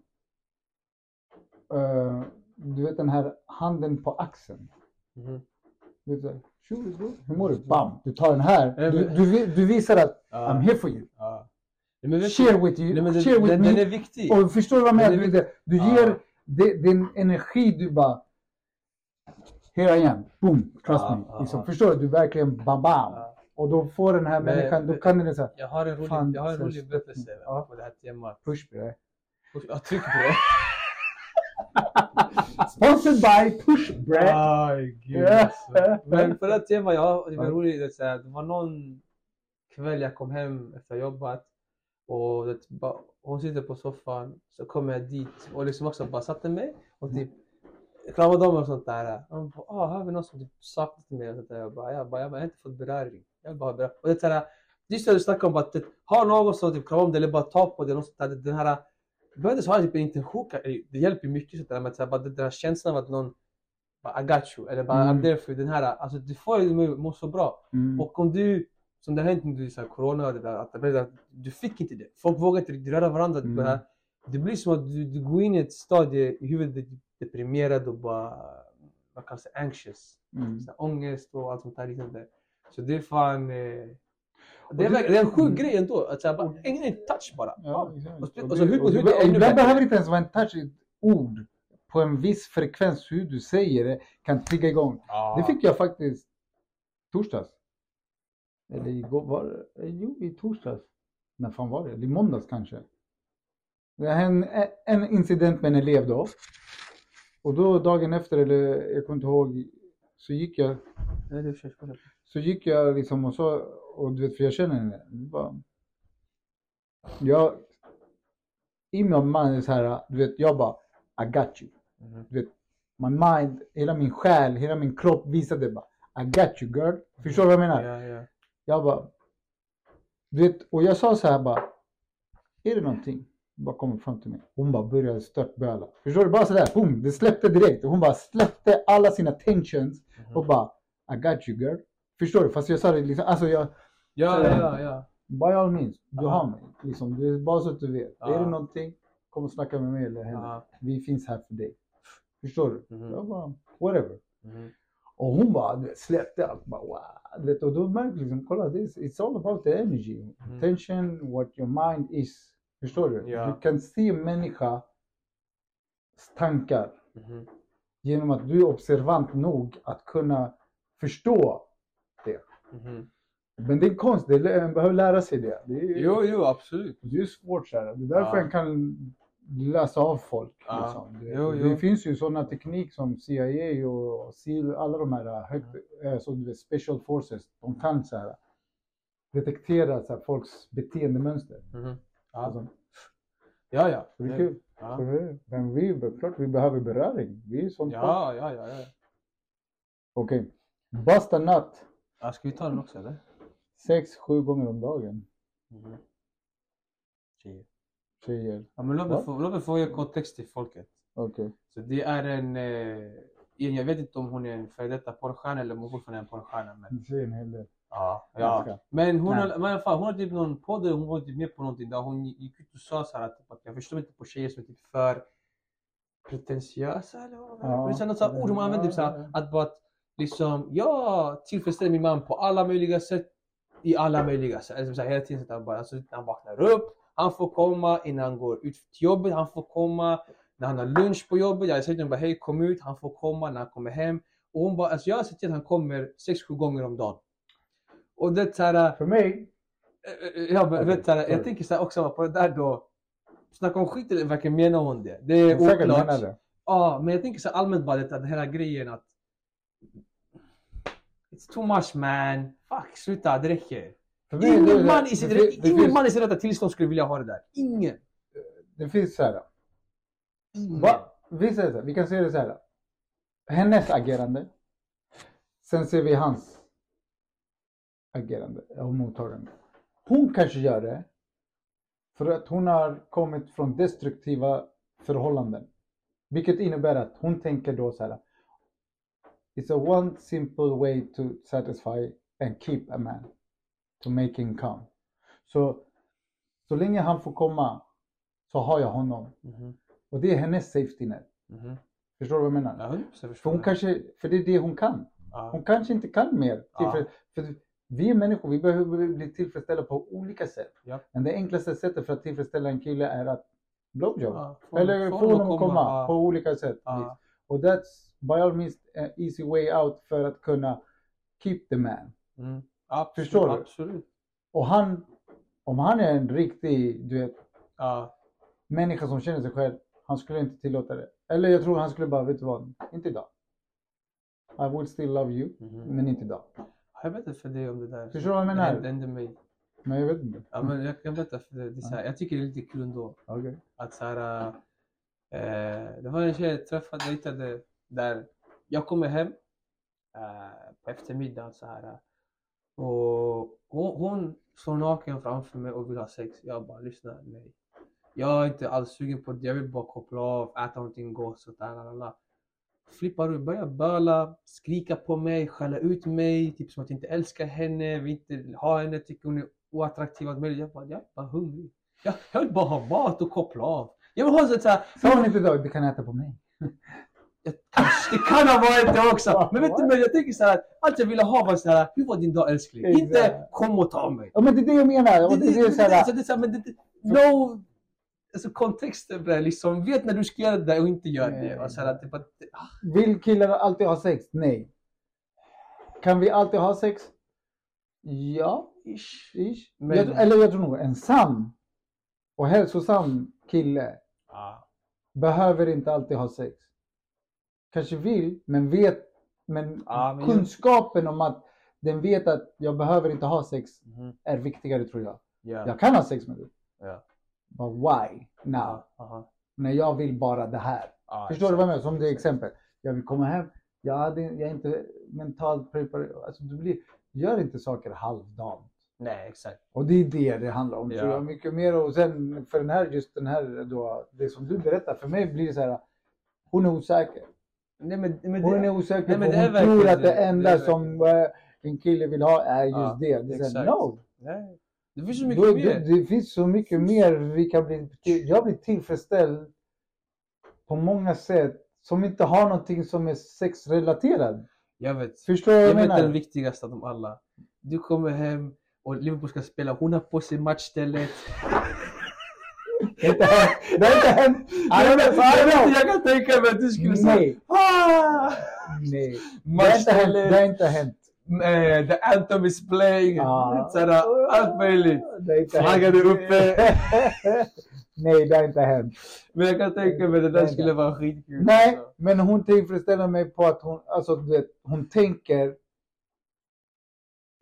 eh, du vet den här handen på axeln. Mhm. Du vet, så här, "Tjo, hur mår du? Bam! Du tar den här. Ja, Du, du, du visar att Ja. I'm here for you. Ja. Nej, Share with you. Nej, share with den, me. den är viktig. Och förstår du vad jag menar? Men Du, Ja. ger det- din energi, du bara Here I am, boom, trust Ja, me. ja, Liksom, ja. Förstår du? Du verkligen bam bam. Ja. Och då får den här Men- människan, då kan den säga Jag har en rolig, Fan, jag har en rolig berättelse Ja. på det här temat. push bre. Jag trycker på det. Sponsored by Push bre. Aj, gud Ja. alltså. Men på det här temat, ja, det var roligt. Det, så här, det var någon kväll jag kom hem efter jobbat och det, bara, hon sitter på soffan. Så kom jag dit och liksom också bara satte mig och typ kramade om och sånt där. Hon bara, ah, har vi någon som typ saknat mig? Och sånt där. Jag bara, jag, bara, jag, bara, jag har inte fått beröring. Jag bara beröring. Och det är så här, just det du snackade om att det, ha någon som typ kramar om dig eller bara ta på dig. något sånt där, Den här, du behöver inte ha typ en intention. Det hjälper mycket sånt där, men så här, bara den där känslan av att någon bara, I got you. Eller bara Mm. I'm there for you. Den här, alltså du får ju må- så bra. Mm. Och om du, som det har hänt under så här, corona, och det där, att du fick inte det. Folk vågar inte röra varandra. Mm. Här, det blir som att du, du går in i ett stadie i huvudet, är deprimerad och bara, vad kallas det, anxious. Mm. Så här, ångest och allt sånt där liknande. Så det är fan, eh, det, är, du- det är en sjuk Mm. grej ändå. Att här, bara, en, en touch bara. Ja. Och Och och så det- hud och mot det- hud är och ännu Ibland bättre. behöver inte ens vara en touch, ett ord på en viss frekvens, hur du säger det kan trigga igång. Ja. Det fick jag faktiskt torsdags. Eller igår, var det? Eh, Jo, i torsdags. När fan var det? I måndags kanske. Det hände en, en incident med en elev då. Och då dagen efter, eller jag kommer inte ihåg, så gick jag, Så gick jag liksom och så, och du vet för jag känner henne. Bara, jag, i min mind är så här, du vet jag bara, I got you. Mhm. Du vet, my mind, hela min själ, hela min kropp visade bara, I got you girl. Förstår du vad jag menar? Ja, ja. Jag bara, du vet, och jag sa så här bara, är det någonting? Bara kommer fram till mig. Hon bara började störtböla. Förstår du? Bara sådär, boom, det släppte direkt. Hon bara släppte alla sina tensions Mhm. och bara, I got you girl. Förstår du? Fast jag sa det liksom, alltså jag, Ja, ja, ja. by all means, du har mig. Liksom, det är bara så att du vet. Är det någonting, kom och snacka med mig eller henne. Vi finns här för dig. Förstår du? Mhm. Jag bara, whatever. Mhm. Och hon bara släppte allt. Bara, wow. Vet, och då märkte liksom, kolla, this, it's all about the energy. Mhm. Attention, what your mind is. Förstår du? Ja. Du kan se människas tankar Mhm. genom att du är observant nog att kunna förstå det. Mhm. Men det är konst, det är, man behöver lära sig det. Det är, Jo, jo, absolut. det är svårt så här. Det är därför Ja. jag kan läsa av folk. Ja. Liksom. Det, Jo, det jo. finns ju sådana teknik som CIA och SEAL, alla de här högt, eh, så du vet, special forces, de kan så här, detektera så här, folks beteendemönster. Mhm. Ja. Alltså, ja, ja. så det är kul. Ja. Så det- Men vi, klart vi behöver beröring. Vi är sånt folk. Ja, ja, ja, ja. Okej. Basta natt ja. Ska vi ta den också eller? sex, sju gånger om dagen. Mhm. Tjejer. Tjejer. Ja, men låt mig, få, låt mig få ge kontext till folket. Okej. Så det är en, eh, jag vet inte om hon är en före detta porrstjärna eller om hon fortfarande är en porrstjärna. Men, Det säger en hel del. ja, ja. men hon, har, men fall, hon har typ någon podd, hon var typ med på någonting där hon gick ut och sa så här att, typ, att jag förstår inte på tjejer som är typ för pretentiösa eller vad Ja. det är. Något så här ord man använder, typ så här, att bara att liksom, jag tillfredsställer min man på alla möjliga sätt, i alla möjliga sätt. Alltså, så hela tiden så att han bara, alltså, när han vaknar upp, han får komma innan han går ut till jobbet, han får komma när han har lunch på jobbet. Jag säger till honom bara, hej kom ut, han får komma när han kommer hem. Och hon bara, alltså jag har sett till att han kommer 6-7 gånger om dagen. Och det är så För mig, Eh, eh, Ja, men vet du, jag tänker så här också på det där då. Snacka om skit eller verkligen menar hon det? Det är oklart. Ja, men jag tänker så här allmänt bara det, den här grejen att It's too much man. Fuck, sluta, det räcker. För mig, Ingen, det- man, i sitt, det ingen finns- man i sitt rätta tillstånd skulle vilja ha det där. Ingen. Det finns så här. Ingen. Va? Vi, säger så här, vi kan se det så här. Hennes agerande. Sen ser vi hans agerande och mottagande. Hon kanske gör det för att hon har kommit från destruktiva förhållanden. Vilket innebär att hon tänker då så här. It's a one simple way to satisfy and keep a man to make him come. Så, så länge han får komma så har jag honom. Mhm. Och det är hennes safety net. Mhm. Förstår du vad jag menar? Ja, 100% För hon kanske, för det är det hon kan. Ja. Hon kanske inte kan mer. Ja. För, för vi är människor, vi behöver bli tillfredsställda på olika sätt. Ja. Men det enklaste sättet för att tillfredsställa en kille är att blowjob. Få- Eller få honom att komma ja. på olika sätt. Och that's by all means an easy way out för att kunna keep the man. Mm. Absolut, Förstår du? Absolut. Och han, om han är en riktig, du vet, Ja. människa som känner sig själv, han skulle inte tillåta det. Eller jag tror han skulle bara, vet du vad, inte idag. I would still love you, Mhm. men inte idag. Jag vet inte för dig om det där. Förstår du vad jag Det menar? hände- hände mig. Men jag vet inte. Ja, men jag kan berätta för dig. Det så här, jag tycker det är lite kul ändå. Okej. Att så här, eh, det var en tjej jag träffade, dejtade där jag kommer hem uh, på eftermiddagen så här. Och hon, hon står naken framför mig och vill ha sex. Jag bara lyssna, nej. Jag är inte alls sugen på det. Jag vill bara koppla av, äta någonting gott. Så där, lalala. Flippar ut, börjar böla, skrika på mig, skälla ut mig. Typ som att jag inte älskar henne, vill inte ha henne, tycker hon är oattraktiv. allt möjligt. Jag bara, jag är bara hungrig. Jag, jag vill bara ha mat och koppla av. Jag vill ha så här, Sa hon inte då, du kan äta på mig? det kan ha varit det också. Men vet du, men jag tänker så här, allt jag ville ha var så här, hur var din dag älskling? Exakt. Inte kom och ta mig. Ja men det är det jag menar. Och det, det, är så här, så det är så här, men det, det, no, alltså kontexten liksom, vet när du ska göra det och inte gör det. Och så här, typ att, vill killar alltid ha sex? Nej. Kan vi alltid ha sex? Ja, ish. ish. Men- Jag, eller jag tror nog en sann och hälsosam kille ja, behöver inte alltid ha sex. Kanske vill, men vet, men, Ja, men kunskapen om att den vet att jag behöver inte ha sex mhm, är viktigare tror jag. ja, Jag kan ha sex med dig. ja, But why now? ja, aha, När jag vill bara det här. ja, Förstår du vad jag menar? Som det exempel. Jag vill komma hem. Jag, hade, jag är inte mentalt preparerad. Alltså, du blir, gör inte saker halvdant. Nej, exakt. Och det är det det handlar om. Ja. Mycket mer. Och sen för den här, just den här då, det som du berättar. För mig blir det så här. Hon är osäker. Nej, men, men Hon det, är osäker nej, men det är hon tror verkligen att det det. enda Det som eh, en kille vill ha är just Ja, det. det är no. nej. det finns så mycket då, mer. det finns så mycket mer vi kan bli. Jag blir tillfredsställd på många sätt som inte har någonting som är sexrelaterat. Jag vet. Förstår du Jag jag vet menar? den viktigaste av dem alla. Du kommer hem och Liverpool ska spela, hon har på sig matchstället. Det inte hänt. Det har inte hänt. Jag, vet, kan tänka mig att du skulle säga Nej, ah! nej. Det har inte hänt. Det har inte hänt. eh, the anthem is playing, sådär, allt möjligt. Det Flaggan är uppe. Nej, det har inte hänt. Men jag kan tänka mig att det där skulle vara skitkul. Nej, men hon tillfredsställer mig på att hon, alltså du vet, hon tänker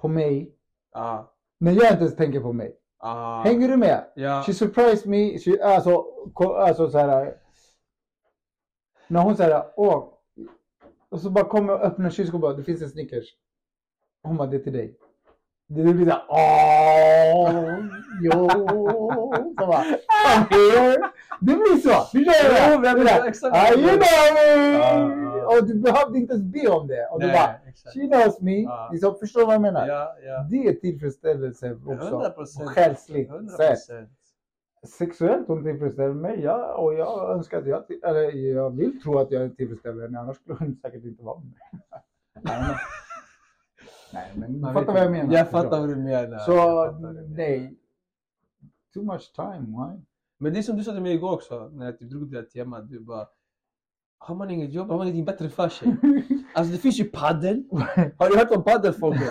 på mig Ja. när jag inte ens tänker på mig. Ah. Hänger du med? Ja. She surprised me. She, alltså, ko- alltså så här. När hon säger åh. Och så bara kommer jag öppna kylskåpet och bara, det finns en Snickers. Hon bara, det är till dig. Det blir såhär, åh, jo. Så bara, I'm here. Det blir så. Men jag Det vet där, exakt "Ah, vad du you menar." know Ja, me. Och du behövde inte ens be om det. Och du Nej, bara, exakt. she knows me. Ja. Liksom, förstår du vad jag menar? Ja, ja. Det är tillfredsställelse också. 100%. På själsligt 100 sätt procent. sexuellt hon tillfredsställer mig. Ja, och jag önskar att jag, eller jag vill tro att jag tillfredsställer henne, annars skulle hon säkert inte vara med mig. Nej, men, du Man fattar vad jag menar. Jag fattar du? vad du menar. Så du nej. Too much time, why? Men det är som du sa till mig igår också, när jag typ drog det här temat. Du bara, har man inget jobb har man ingenting bättre för sig. Alltså det finns ju paddel. Har du hört om paddelfolket?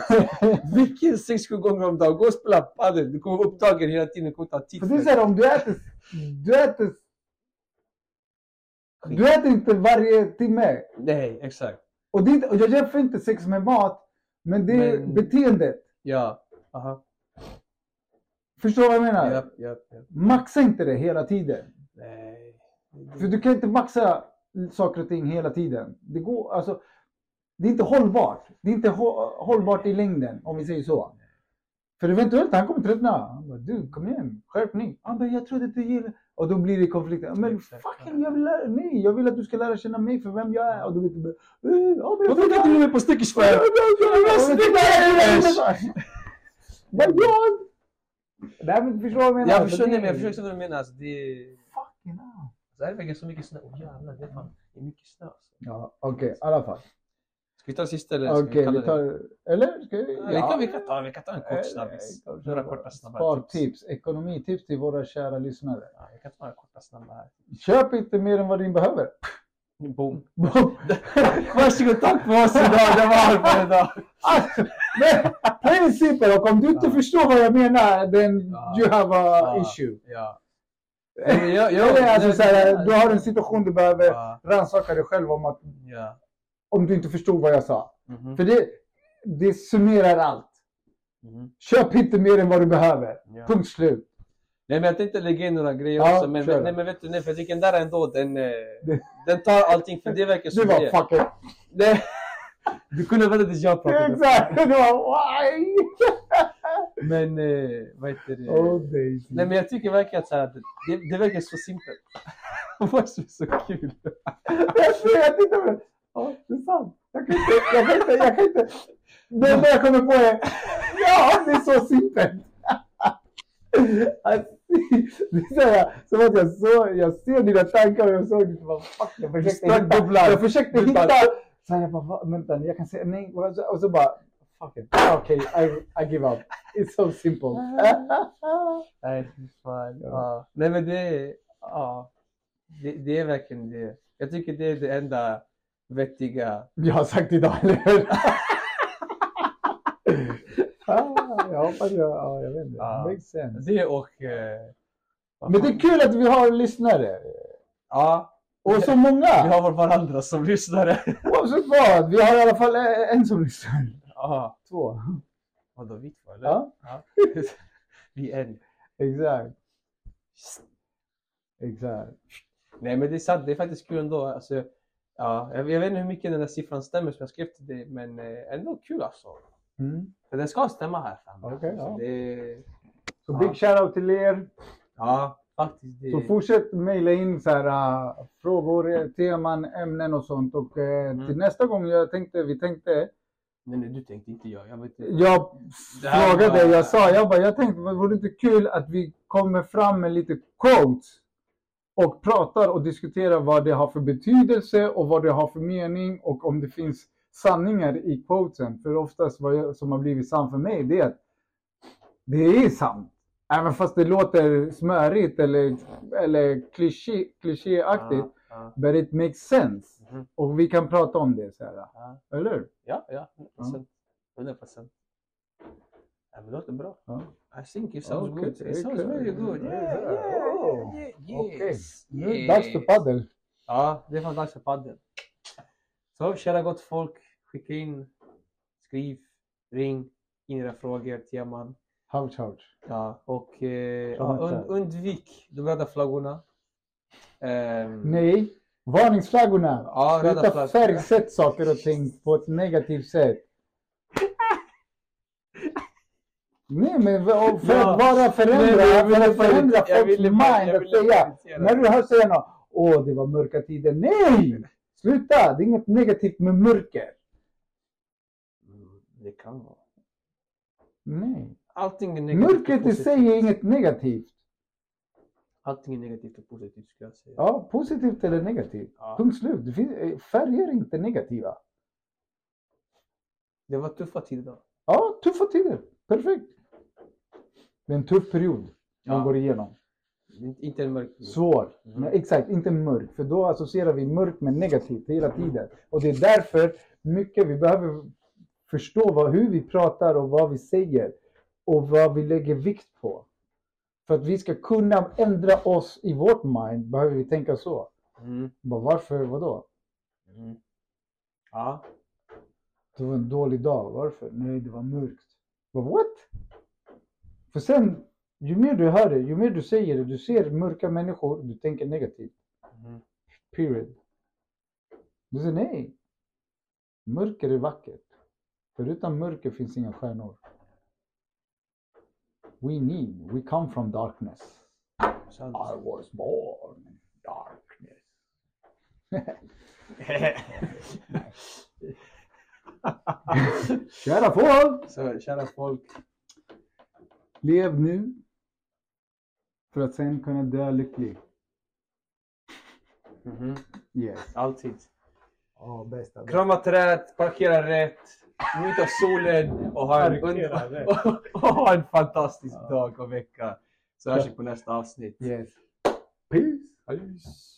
Vilken sex, sju gånger om dagen. Gå och spela padel. Du kommer vara upptagen hela tiden. Du kommer ta tid För det är såhär om du äter, du äter, du äter inte varje timme. Nej, exakt. Och, det, och jag jämför inte sex med mat, men det är Men- beteendet. Ja. Aha. Förstår du vad jag menar? Japp, japp, japp. Maxa inte det hela tiden. Nej. För du kan inte maxa saker och ting hela tiden. Det går, alltså, det är inte hållbart. Det är inte hå- hållbart i längden, om vi säger så. För eventuellt han kommer tröttna. Han bara, du kom igen, skärpning. Han bara, jag trodde att du gillar... Och då blir det konflikter. Men fucking jag vill lära, nej, jag vill att du ska lära känna mig för vem jag är. Och du vet, eh, men jag Varför kan inte du med på Stickers för? Vad jag? Nej men förstår du vad jag menar? Jag förstår, nej, men jag förstår vad du menar. Alltså, det, Fucking det här är verkligen så mycket snö. Åh jävlar, det är fan det är mycket snö. Alltså. Ja, okej, i alla fall. Ska vi ta sista eller ska Okej, kalla vi tar... Eller? Ska vi? det? Ja, vi, kan, vi, kan ta, vi kan ta en Eh, kort snabbis. eh, Några korta snabba Spartips, ekonomitips till våra kära lyssnare. Ja, vi kan ta några korta snabba här. Köp inte mer än vad din behöver. Boom. Varsågod, tack för oss idag. Det var allt för idag. Alltså, det, det och om du inte Ja. förstår vad jag menar, then Ja. you have a Ja. issue. Ja. Eh, ja, ja, Eller alltså, så här, du har en situation du behöver Ja, rannsaka dig själv om att ja. om du inte förstod vad jag sa. Mhm. För det, det summerar allt. Mhm. Köp inte mer än vad du behöver. Ja. Punkt slut. Nej men jag tänkte lägga in några grejer Ja, också. Men, kör. nej, men vet du, nej, för jag den där ändå, den, eh, den tar allting. För det verkar som var det. fuck it. Du kunde vänta tills jag pratade. Exakt. Du var why? Men eh, vad heter det? Oh. Nej men jag tycker verkligen att så här, det, det verkar så simpelt. Vad som är så kul. Jag ser, jag tittar på det. Ja, det är sant. Jag kan inte, jag kan inte, jag kan inte. Det enda jag kommer på är, ja, det är så simpelt. Alltså, Det är så här, som att jag, så, jag ser dina tankar och jag såg det. Bara, fuck, jag försökte hitta. Jag förskökte Du hitta. Så här, jag bara, vänta, jag kan säga nej. Och så bara, Okej, I, I give up. It's so simple. Nej fy fan. Ja. Ja. Nej men det är, ja. Det, det är verkligen det. Jag tycker det är det enda vettiga. Jag har sagt idag, eller hur? ah, jag hoppas jag, ja, jag vet inte. Ja. Makes sense. Det och... Eh, Men det är kul att vi har lyssnare. Ja. Och så Vi många. har vår varandra som lyssnare. Oavsett vad. Vi har i alla fall en som lyssnar. Ja. Två. Vadå vi två eller? Ja, Ja. Vi är en. exakt. Exakt. Nej men det är sant, det är faktiskt kul ändå. Alltså, ja, jag, jag vet inte hur mycket den där siffran stämmer som jag skrev till dig, men eh, ändå kul alltså. Mm. För den ska stämma här framme. Okej, Så ja. det, Så Ja. big shoutout till er. ja, faktiskt. Det, Så fortsätt mejla in så här, äh, frågor, eh, teman, ämnen och sånt. Och äh, Mm. till nästa gång jag tänkte, vi tänkte nej, du tänkte inte jag. Jag vet inte. Jag frågade, var- jag sa, jag bara, jag tänkte, vore det inte kul att vi kommer fram med lite quotes och pratar och diskuterar vad det har för betydelse och vad det har för mening och om det finns sanningar i quotesen. För oftast vad jag, som har blivit sant för mig, det är att det är sant. Även fast det låter smörigt eller, eller kliché, klichéaktigt. Ja, But it makes sense. Mhm. Och vi kan prata om det. Så här, ja, eller ja, ja, 100 procent. 100 procent. Ja, men det låter bra. Ja. I think it sounds Okay, good. It sounds okay. very good. Yeah, Oh, yes. Dags för paddel. Ja, det är fan dags för padel. Så kära gott folk, skicka in, skriv, ring in era frågor, teman. Ouch, ouch. Ja, och eh, ja, und, undvik de röda flaggorna. Ehm, Nej, varningsflaggorna. Ja, röda flaggor. färgsätt saker och ting på ett negativt sätt. Nej, men för Ja. att vara förändra, Nej, för att bara- förändra jag folks ville mind bara- att säga. När du hör säga något, åh det var mörka tider. Nej! Sluta! Det är inget negativt med mörker. mm, det kan vara. Nej. Allting är negativt Mörkret i sig är inget negativt. Allting är negativt och positivt skulle jag säga. Ja, positivt eller negativt. Ja. Punkt slut. Finns, eh, färger är inte negativa. Det var tuffa tider då. Ja, tuffa tider. Perfekt. Det är en tuff period man Ja. går igenom. Inte- en mörk. Svår. Mm. Men exakt, inte mörk. För då associerar vi mörk med negativt hela tiden. Och det är därför mycket vi behöver förstå vad, hur vi pratar och vad vi säger. Och vad vi lägger vikt på. För att vi ska kunna ändra oss i vårt mind behöver vi tänka så. Mm. Bara, varför? Vadå? Mm. Ja. Det var en dålig dag. Varför? Nej, det var mörkt. Bara, what? För sen, ju mer du hör det, ju mer du säger det, du ser mörka människor, du tänker negativt. Mm. Period. Du säger nej. Mörker är vackert. För utan mörker finns inga stjärnor. We need, we come from darkness. I was born in darkness. Kära folk! Så kära folk. Lev nu för att sen kunna dö lycklig. Mhm. Yes. Alltid. Ja, bästa. Krama träd, parkera rätt, njuta av solen och ha en, Parkera und- rätt. och, ha en fantastisk dag och vecka. Så hörs vi på nästa avsnitt. Yes. Peace. Peace.